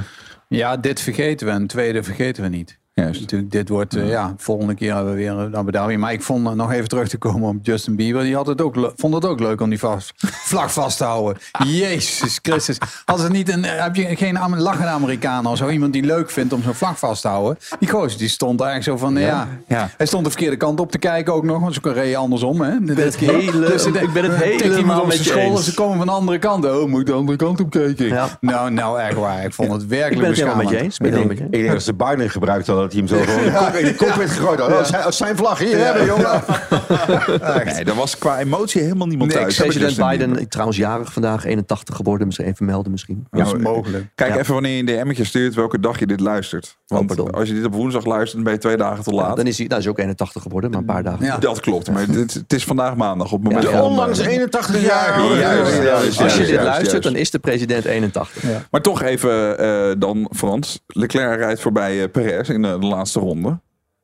Ja, dit vergeten we en tweede vergeten we niet. Juist. Natuurlijk, dit wordt, eh, ja, volgende keer hebben we weer een Abu Dhabi. Maar ik vond, eh, nog even terug te komen op Justin Bieber. Die had het ook, vond het ook leuk om die vast, vlag vast te houden. *laughs* Jezus Christus. Als het niet een, eh, heb je geen lachende Amerikaan of zo. Iemand die leuk vindt om zo'n vlag vast te houden. Die gozer, die stond eigenlijk zo van, ja. Ja. Hij stond de verkeerde kant op te kijken ook nog. Want ze reed andersom, hè. Ik ben het *laughs* hele- ik ben het helemaal met je school, eens. Ze komen van de andere kant. Oh, moet de andere kant op kijken. Nou, nou, echt waar. Ik vond het werkelijk Ik ben het helemaal met je eens. Ik Ik denk, ik denk dat ze Biden gebruikt hadden dat hij hem zo *laughs* gewoon in de kop- in de kop werd gegooid. Oh, zijn, oh, zijn vlag hier hebben, jongen. *laughs* Nee, er was qua emotie helemaal niemand eens. thuis. President Justin Biden, Bieber. trouwens jarig vandaag, 81 geworden. Misschien even melden misschien. Ja, is mogelijk. Kijk Ja. even wanneer je een DM'tje stuurt welke dag je dit luistert. Want pardon. als je dit op woensdag luistert, dan ben je twee dagen te laat. Dan is hij nou, is ook 81 geworden, maar een paar dagen. Ja. Dat klopt, maar dit, het is vandaag maandag op het moment Ja, Onlangs eh, 81 jaar. Ja, oud. juist, Ja, juist, dus- Als je dit juist, luistert, juist. dan is de president 81. Maar toch even eh, dan Frans. Leclerc rijdt voorbij eh, Perez in de, de laatste ronde.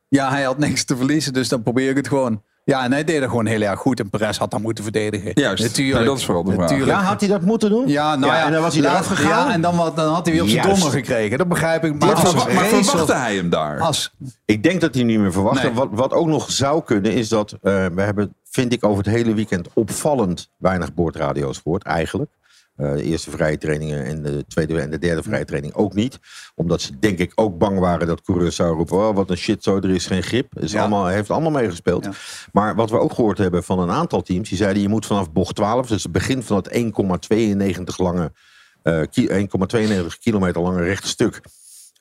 Ja, hij had niks te verliezen, dus dan probeer ik het gewoon. Ja, en hij deed het gewoon heel erg goed. En Perez had dan moeten verdedigen. Juist. Natuurlijk. Dat is vooral de vraag. Natuurlijk. Ja, had hij dat moeten doen? Ja, nou ja, en dan was hij laat- eraf gegaan. Ja, en dan, wat, dan had hij weer op zijn donder gekregen. Dat begrijp ik. Maar, Maar, als verwachtte hij hem daar? Als, Ik denk dat hij niet meer verwacht. Nee. Wat, wat ook nog zou kunnen is dat eh, we hebben, vind ik, over het hele weekend opvallend weinig boordradio's gehoord, eigenlijk. Eh, de eerste vrije trainingen en de tweede en de derde vrije training ook niet. Omdat ze denk ik ook bang waren dat coureurs zouden roepen... Oh, wat een shit zo, er is geen grip. Is Ja. allemaal, heeft allemaal meegespeeld. Ja. Maar wat we ook gehoord hebben van een aantal teams... die zeiden je moet vanaf bocht 12, dus het begin van het 1,92 lange... eh, ki- 1,92 kilometer lange rechte stuk...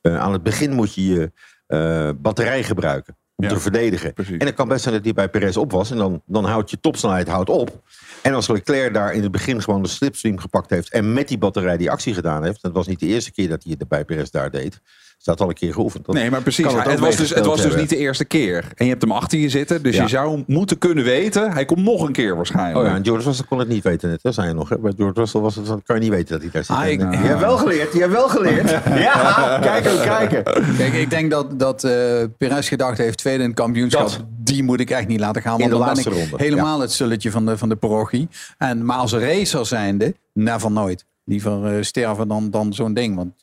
eh, aan het begin moet je je eh, batterij gebruiken om Ja, te verdedigen. precies. En het kan best zijn dat die bij Perez op was. En dan, dan houdt je topsnelheid houdt op. En als Leclerc daar in het begin gewoon de slipstream gepakt heeft... en met die batterij die actie gedaan heeft... dat was niet de eerste keer dat hij het bij Perez daar deed... staat al een keer geoefend. Dat Nee, maar precies. Het, ook was, dus, het was dus niet de eerste keer. En je hebt hem achter je zitten. Dus Ja. je zou moeten kunnen weten. Hij komt nog een keer waarschijnlijk. Oh ja, en George Russell kon het niet weten net. Dat zei je nog. Hè? Bij George Russell was het, kan je niet weten dat hij daar zit. Ah, ik- En, Je hebt wel geleerd. Je hebt wel geleerd. *laughs* ja, kijk hem kijken. kijk, ik denk dat, dat eh Perez gedacht heeft, tweede in het kampioenschap, Dat. die moet ik echt niet laten gaan. In Want de dan ben laatste ik ronde, helemaal het sulletje van de, van de parochie. En, maar als racer zijnde, never nooit. Liever eh, sterven dan, dan zo'n ding. Want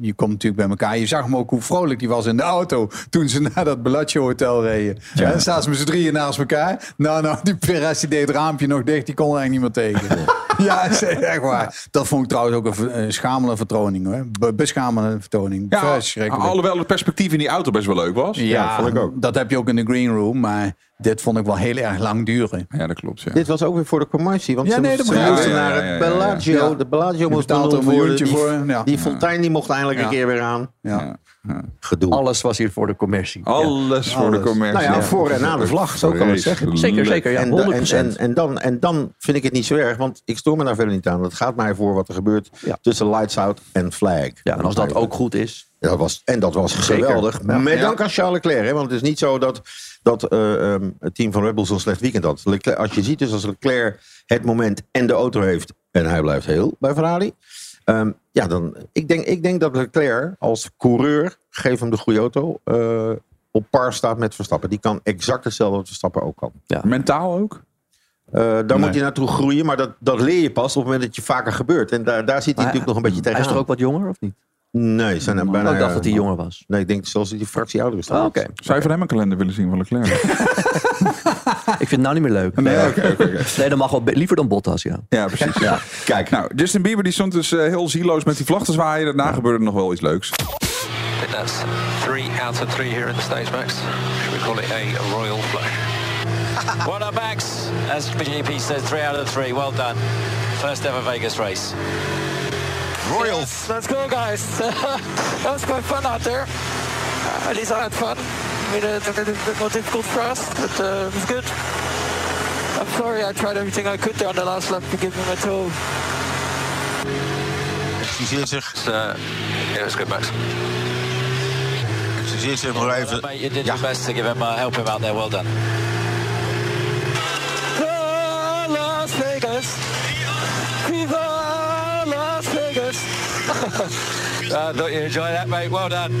je komt natuurlijk bij elkaar. Je zag hem ook hoe vrolijk die was in de auto. Toen ze naar dat Bellagio Hotel reden. Ja. Dan staan ze met z'n drieën naast elkaar. Nou, nou, die Perez die deed het raampje nog dicht. Die kon er eigenlijk niet meer tegen. ja, *laughs* echt waar. Dat vond ik trouwens ook een een schamele vertoning. hoor. Be- beschamende vertoning. Ja, alhoewel het perspectief in die auto best wel leuk was. Ja, vond ik ook. dat heb je ook in de green room. Maar dit vond ik wel heel erg lang duren. Ja, dat klopt. Ja. Dit was ook weer voor de commercie. Want Ja, ze, nee, ik. moesten Ja, naar het ja, ja, ja. Bellagio. Ja. De Bellagio moest benoemd een worden. Die, voor, ja. die fontein die mocht eindelijk Ja. een keer weer aan. Ja. Gedoe. Alles was hier voor de commercie. Alles voor de commercie. Nou ja, voor en na de vlag, zo kan het zeggen. Zeker, zeker. Ja, en, 100%. da- en, en, en, dan, en dan vind ik het niet zo erg, want ik stoor me daar verder niet aan. Het gaat mij voor wat er gebeurt Ja. tussen lights out en flag. ja, en als dat ook goed is. Dat was, en dat was Zeker. geweldig. Ja. Met Ja. dank aan Charles Leclerc. Hè? Want het is niet zo dat, dat eh, ehm, het team van Red Bull zo'n slecht weekend had. Leclerc, als je ziet dus als Leclerc het moment en de auto heeft... en hij blijft heel bij Ferrari... ehm, ja, dan, ik, denk, ik denk dat Leclerc als coureur... geef hem de goede auto... eh, op par staat met Verstappen. Die kan exact hetzelfde wat Verstappen ook kan. Mentaal ook? Eh, daar Nee. moet je naartoe groeien, maar dat, dat leer je pas op het moment dat je vaker gebeurt. En daar, daar zit hij Maar natuurlijk nog een beetje Hij tegenaan. is toch ook wat jonger, of niet? Nee, ze zijn er bijna... Oh, ik dacht dat hij jonger was. Nee, ik denk zelfs dat die fractie ouder is. Ah, Oké. Zou je van hem een kalender willen zien van Leclerc? *laughs* Ik vind het nou niet meer leuk. Nee, oké, oké, oké. Nee, dat mag wel liever dan Bottas, ja. Ja, precies. Ja. Kijk, nou, Justin Bieber die stond dus eh, heel zieloos met die vlag te zwaaien. Daarna gebeurde er nog wel iets leuks. I think that's three out of three here in the States, Max. Should we call it a royal flush? *laughs* well done, Max. As GP says, three out of three. Well done. First ever Vegas race. Royal. Let's go, guys. *laughs* that was quite fun out there. Uh, at least I had fun. I mean, it was a bit more difficult for us, but uh, it was good. I'm sorry, I tried everything I could there on the last lap to give him a toe. Excuseert zich. It's, uh, yeah, it was good, Max. Excuseert zich nog even. Mate, you did your best to give him, uh, help him out there. Well done. Viva Las Vegas! Viva Las Vegas! *laughs* uh, thought you enjoyed that, mate. Well done.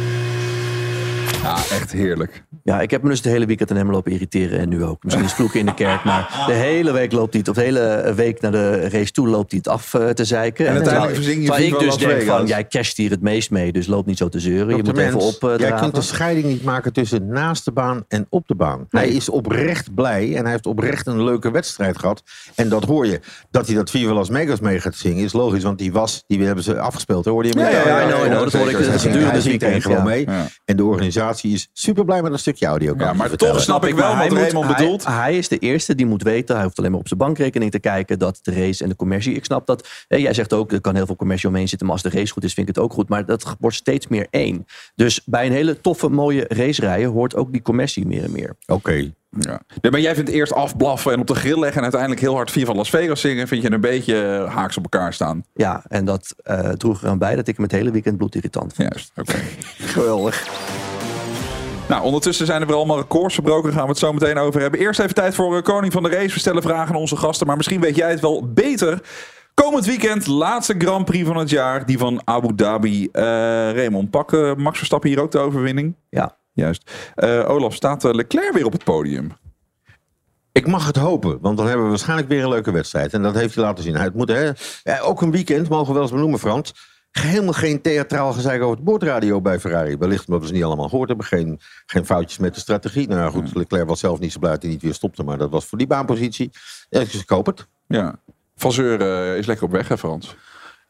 Ja, echt heerlijk. Ja, ik heb me dus het hele weekend aan hem lopen irriteren. En nu ook. Misschien is vloeken in de kerk. Maar de hele week loopt hij het. Of de hele week naar de race toe loopt hij het af eh, te zeiken. En uiteindelijk verzing je terwijl ik dus denk van, jij casht hier het meest mee. Dus loop niet zo te zeuren. Je moet even op. eh, Jij kunt de scheiding niet maken tussen naast de baan en op de baan. Hij is oprecht blij en hij heeft oprecht een leuke wedstrijd gehad. En dat hoor je. Dat hij dat Viva Las Vegas mee gaat zingen is logisch, want die was, die hebben ze afgespeeld. Hoorde je hem? Ja, ja, ja. Dat is Hij gedurende zingt het er weekend, gewoon ja. mee. Ja. En de organisatie is super blij met een stukje audio. kan Ja, maar vertellen. toch snap ik wel Maar wat hij Raymond hij- bedoelt. Hij is de eerste die moet weten. Hij hoeft alleen maar op zijn bankrekening te kijken. Dat de race en de commercie. Ik snap dat. Hè, jij zegt ook. Er kan heel veel commercie omheen zitten. Maar als de race goed is, vind ik het ook goed. Maar dat wordt steeds meer één. Dus bij een hele toffe, mooie race rijden. hoort ook die commercie meer en meer. Oké. Ja. Nee, maar jij vindt eerst afblaffen en op de grill leggen en uiteindelijk heel hard Viva Las Vegas zingen, vind je een beetje eh, haaks op elkaar staan. Ja, en dat eh droeg eraan bij dat ik hem het hele weekend bloedirritant vond. Juist, oké. *laughs* Geweldig. Nou, ondertussen zijn er weer allemaal records verbroken. Daar gaan we het zo meteen over hebben. Eerst even tijd voor eh, Koning van de Race. We stellen vragen aan onze gasten, maar misschien weet jij het wel beter. Komend weekend, laatste Grand Prix van het jaar, die van Abu Dhabi. Eh Raymond, pak eh, Max Verstappen hier ook de overwinning? Ja. Juist. Eh, Olaf, staat Leclerc weer op het podium? Ik mag het hopen, want dan hebben we waarschijnlijk weer een leuke wedstrijd. En dat heeft hij laten zien. Hij moet, hè, ja, ook een weekend, mogen we wel eens benoemen, Frans. Helemaal geen theatraal gezeik over het boordradio bij Ferrari. Wellicht omdat we ze niet allemaal gehoord hebben. Geen, geen foutjes met de strategie. Nou ja, goed, Leclerc was zelf niet zo blij dat hij niet weer stopte. Maar dat was voor die baanpositie. Ja, dus ik hoop het. Ja. Van Zeur eh, is lekker op weg, hè Frans?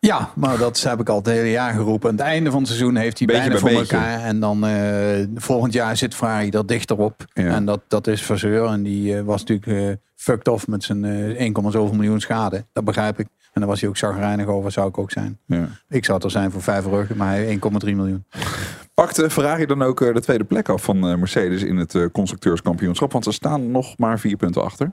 Ja, maar dat heb ik al het hele jaar geroepen. Aan het einde van het seizoen heeft hij Beetje bijna bij voor beetje. elkaar. En dan eh, volgend jaar zit Ferrari er dichter op. Ja. En dat, dat is Vasseur. En die eh, was natuurlijk eh, fucked off met zijn eh 1, zoveel miljoen schade. Dat begrijp ik. En daar was hij ook zagrijnig over, zou ik ook zijn. Ja. Ik zou het er zijn voor vijf ruggen, maar hij 1,3 miljoen. Pakte Ferrari dan ook eh, de tweede plek af van eh, Mercedes in het eh, constructeurskampioenschap? Want ze staan nog maar vier punten achter.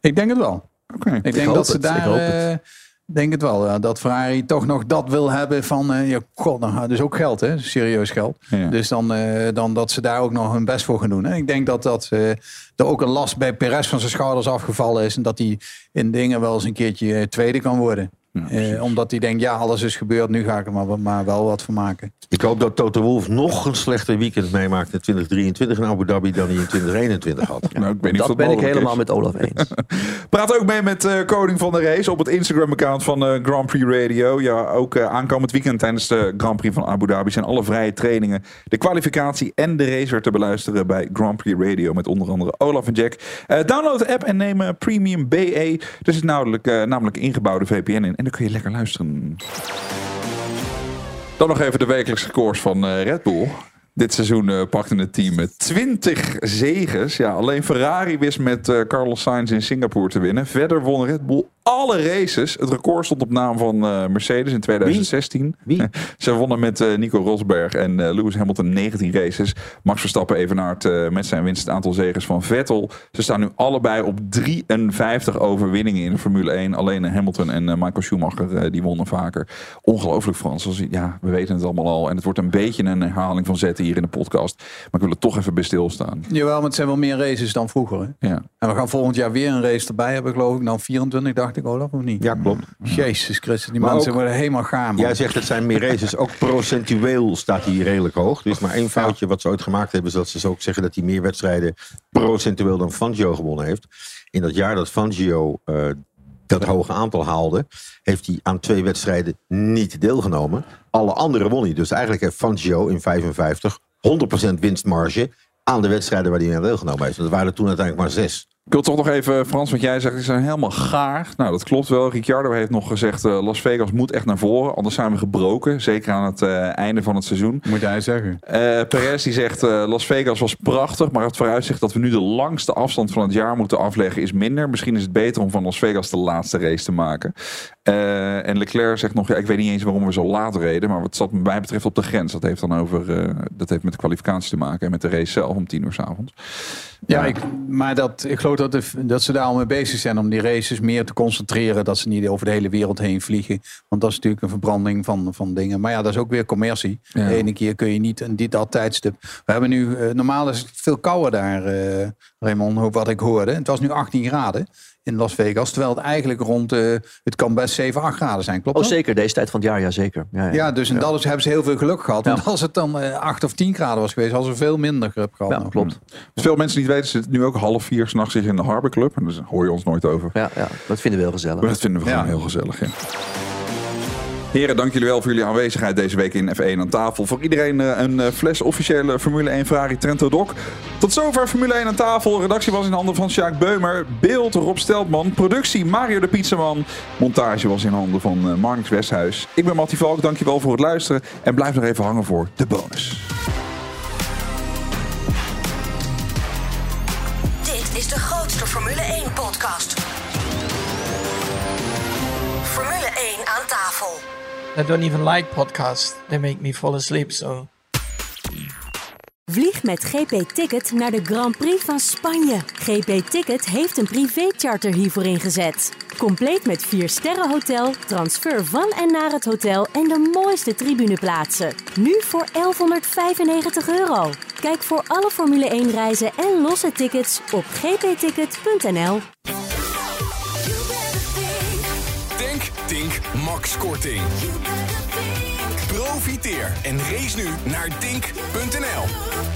Ik denk het wel. Oké. Ik denk dat ze daar. Eh, denk het wel. Ja, dat Ferrari toch nog dat wil hebben van. eh, ja, god, dus ook geld, hè? Serieus geld. Ja. Dus dan, eh, dan dat ze daar ook nog hun best voor gaan doen. En ik denk dat, dat eh, er ook een last bij Perez van zijn schouders afgevallen is. En dat hij in dingen wel eens een keertje eh, tweede kan worden. Eh, omdat hij denkt, ja, alles is gebeurd, nu ga ik er maar, maar wel wat van maken. Ik hoop dat Toto Wolff nog een slechter weekend meemaakt in 2023 in Abu Dhabi dan hij in 2021 had. *laughs* Nou, ik niet Dat ben ik helemaal is. met Olaf eens. *laughs* Praat ook mee met eh, Koning van de Race op het Instagram-account van eh, Grand Prix Radio. Ja, ook aankomend weekend tijdens de Grand Prix van Abu Dhabi zijn alle vrije trainingen, de kwalificatie en de race weer te beluisteren bij Grand Prix Radio met onder andere Olaf en Jack. Eh, download de app en neem Premium BE. Er zit namelijk, eh, namelijk ingebouwde VPN in en dan kun je lekker luisteren. Dan nog even de wekelijkse koers van eh, Red Bull. Dit seizoen eh, pakte het team met 20 zegens. Ja, alleen Ferrari wist met eh, Carlos Sainz in Singapore te winnen. Verder won Red Bull alle races. Het record stond op naam van eh, Mercedes in 2016. Wie? *laughs* Ze wonnen met eh, Nico Rosberg en eh, Lewis Hamilton 19 races. Max Verstappen evenaart met zijn winst het aantal zegens van Vettel. Ze staan nu allebei op 53 overwinningen in de Formule 1. Alleen Hamilton en Michael Schumacher die wonnen vaker. Ongelooflijk Frans. Als, ja, we weten het allemaal al. En het wordt een beetje een herhaling van zetten hier in de podcast. Maar ik wil er toch even bij stilstaan. Jawel, maar het zijn wel meer races dan vroeger. Hè? Ja. En we gaan volgend jaar weer een race erbij hebben, geloof ik. Dan 24, dacht ik, Olaf, of niet? Ja, klopt. Jezus Christus, die Maar mensen ook- worden helemaal gaar, man. Jij zegt het zijn meer races. Ook procentueel staat hij redelijk hoog. Er is maar één foutje wat ze ooit gemaakt hebben. Is dat ze ook zeggen dat hij meer wedstrijden procentueel dan Fangio gewonnen heeft. In dat jaar dat Fangio eh, dat hoge aantal haalde, heeft hij aan twee wedstrijden niet deelgenomen. Alle andere won hij. Dus eigenlijk heeft Fangio in 55 100% winstmarge aan de wedstrijden waar hij aan deelgenomen heeft. Dat waren er toen uiteindelijk maar zes. Ik wil toch nog even, Frans, want jij zegt ze zijn helemaal gaar. Nou, dat klopt wel. Ricciardo heeft nog gezegd, eh, Las Vegas moet echt naar voren. Anders zijn we gebroken. Zeker aan het eh, einde van het seizoen. Moet hij zeggen. Eh Perez die zegt, Las Vegas was prachtig. Maar het vooruitzicht dat we nu de langste afstand van het jaar moeten afleggen is minder. Misschien is het beter om van Las Vegas de laatste race te maken. En Leclerc zegt nog, ja, ik weet niet eens waarom we zo laat reden. Maar wat zat mij betreft op de grens. Dat heeft dan over, dat heeft met de kwalificatie te maken. En met de race zelf om tien uur s avonds. Ja, ik, maar dat, ik geloof dat, de, dat ze daar al mee bezig zijn om die races meer te concentreren. Dat ze niet over de hele wereld heen vliegen. Want dat is natuurlijk een verbranding van, van dingen. Maar ja, dat is ook weer commercie. Ja. De ene keer kun je niet en dit dat tijdstip. We hebben nu, eh, normaal is het veel kouder daar, eh Raymond, hoe- wat ik hoorde. Het was nu 18 graden in Las Vegas. Terwijl het eigenlijk rond, eh, het kan best 7, 8 graden zijn. Klopt Oh, dat? zeker. Deze tijd van het jaar, ja zeker. Ja, ja. Ja, dus in dat is, hebben ze heel veel geluk gehad. Ja. Want als het dan eh 8 of 10 graden was geweest, hadden ze veel minder grip gehad. Ja, nog. klopt. Dus veel mensen niet weten, zitten nu ook half vier s'nachts zich in de Harbor Club. En daar hoor je ons nooit over. Ja, ja, dat vinden we heel gezellig. Maar dat vinden we gewoon heel gezellig. Ja. Heren, dank jullie wel voor jullie aanwezigheid deze week in F1 aan tafel. Voor iedereen eh, een eh, fles officiële Formule 1 Ferrari Trento Doc. Tot zover Formule 1 aan tafel. Redactie was in handen van Sjaak Beumer. Beeld Rob Steltman. Productie Mario de Pizzaman. Montage was in handen van eh, Marnix Westhuis. Ik ben Mattie Valk, dankjewel voor het luisteren. En blijf nog even hangen voor de bonus. Dit is de grootste Formule 1 podcast. Formule 1 aan tafel. I don't even like podcasts. They make me fall asleep, so... Vlieg met GP Ticket naar de Grand Prix van Spanje. GP Ticket heeft een privécharter hiervoor ingezet. Compleet met 4 sterren hotel, transfer van en naar het hotel en de mooiste tribuneplaatsen. Nu voor 1195 euro. Kijk voor alle Formule 1 reizen en losse tickets op gpticket.nl. Profiteer en race nu naar Tink.nl.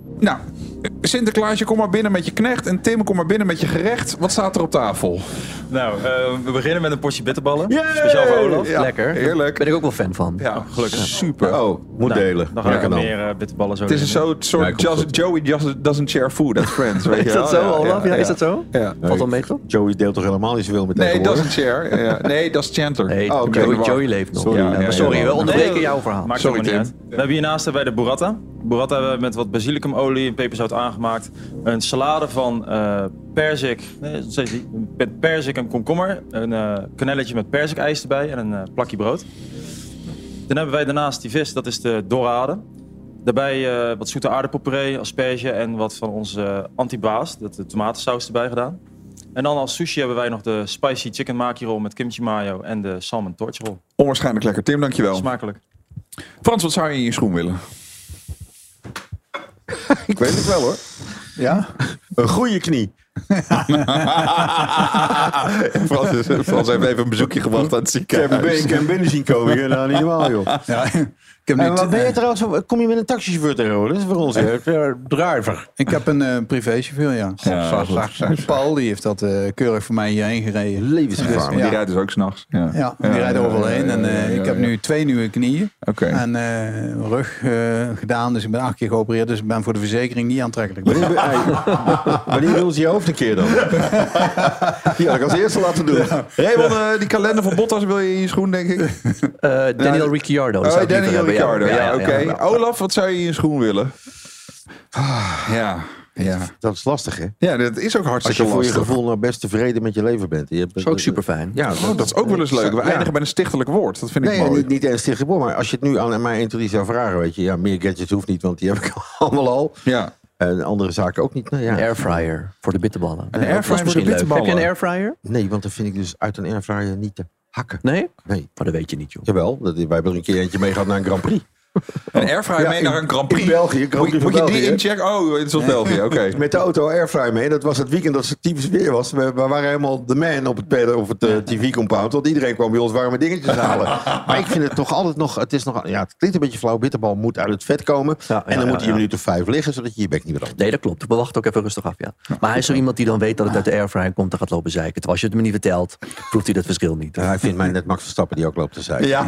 Nou, Sinterklaasje, kom maar binnen met je knecht. En Tim, kom maar binnen met je gerecht. Wat staat er op tafel? Nou, eh, we beginnen met een portie bitterballen. Speciaal voor Olaf. Ja, Lekker. Heerlijk. Ben ik ook wel fan van. Ja, gelukkig. Super. Oh, moet Nou, delen. Dan we dan. meer eh, bitterballen zo Het is een soort, soort Ja, just-. Joey just doesn't share food at friends. Weet *laughs* je Is dat zo, Olaf? Ja, is dat zo? Ja. Valt wel mee, toch? Joey deelt toch helemaal niet zoveel met Nee, doesn't share. Ja. Nee, dat is Chanter. Nee, Oh, oké. Joey. Joey leeft nog. Sorry, Ja, ja, maar ja, sorry, ja. we onderbreken jouw verhaal. Maakt Sorry, Tim. We hebben hiernaast hebben wij de burrata. Burrata hebben we met wat basilicumolie en peperzout aangemaakt. Een salade van eh perzik, nee, met perzik en komkommer. Een eh kanelletje met perzikijs erbij en een eh, plakje brood. Dan hebben wij daarnaast die vis, dat is de dorade. Daarbij eh, wat zoete aardappelpuree, asperge en wat van onze eh, antibaas, dat de tomatensaus erbij gedaan. En dan als sushi hebben wij nog de spicy chicken maki roll met kimchi mayo en de salmon torch roll. Onwaarschijnlijk lekker. Tim, dankjewel. Smakelijk. Frans, wat zou je in je schoen willen? *laughs* Ik weet het wel hoor. Ja? Een goede knie. *laughs* Frans, Frans heeft even een bezoekje gebracht aan het ziekenhuis. ik heb binnen zien komen. hier. Nou, niet normaal joh. ja. Ik heb, nu En wat ben je eh, trouwens? van- Kom je met een taxichauffeur tegenwoordig? Dat is voor ons. hè? Eh, Driver. ik heb een eh privéchauffeur, ja. Ja, Zag- goed. zag- zag- Paul die heeft dat eh, keurig voor mij hierheen gereden. Levensgevaar. Maar die rijdt dus ook s'nachts. Ja. Ja, die rijdt overal heen. En eh, ik heb nu twee nieuwe knieën. Oké. En eh, rug eh, gedaan, dus ik ben acht keer geopereerd. Dus ik ben voor de verzekering niet aantrekkelijk. Wanneer, wanneer wil ze je hoofd een keer dan? Die had ik als eerste laten doen. Raymond, eh, die kalender van Bottas wil je in je schoen, denk ik? Eh, Daniel Ricciardo. Oh, Daniel. Ricciardo. Ja, Ja, oké. ja. Olaf, wat zou je in je schoen willen? Ja, ja. Dat is lastig hè? Ja, dat is ook Als hartstikke je voor je lastig. gevoel nou best tevreden met je leven bent. Je hebt, Dat is ook super fijn. Ja, Oh, dat is ook wel eens leuk. We Ja. eindigen bij een stichtelijk woord. Dat vind ik Nee, mooi. niet, niet eens stichtelijk maar als je het nu aan mij introduceert zou vragen, weet je, ja, meer gadgets hoeft niet, want die heb ik *laughs* allemaal al. Ja. En andere zaken ook niet. Nou, ja. Een airfryer voor de bitterballen. Een airfryer voor de bitterballen? Heb je een airfryer? Nee, want dan vind ik dus uit een airfryer niet te hakken. Nee? Nee. Maar dat weet je niet, joh. Jawel, dat, wij hebben er een keer eentje mee gehad naar een Grand Prix. *laughs* Een airfryer Ja, mee in- naar een Grand Prix. in België, Grand Moet, Prix moet van je die inchecken? Oh, het is België, oké. *laughs* Met de auto airfryer mee. Dat was het weekend dat het typisch weer was. We, we waren helemaal de man op het, op het eh, tv-compound. Want iedereen kwam bij ons warme dingetjes *laughs* halen. maar ik vind het toch altijd nog... Het, is nog, ja, het klinkt een beetje flauw. Bitterbal moet uit het vet komen. Ja, en dan moet hij een minuut of vijf liggen. Zodat je je bek niet meer. Nee, dat klopt. We wachten ook even rustig af, ja. Maar hij is zo iemand die dan weet dat het uit de airfryer komt en gaat lopen zeiken. Terwijl als je het me niet vertelt, proeft hij dat verschil niet. Hij vindt mij net Max Verstappen die ook loopt te zijn. Ja.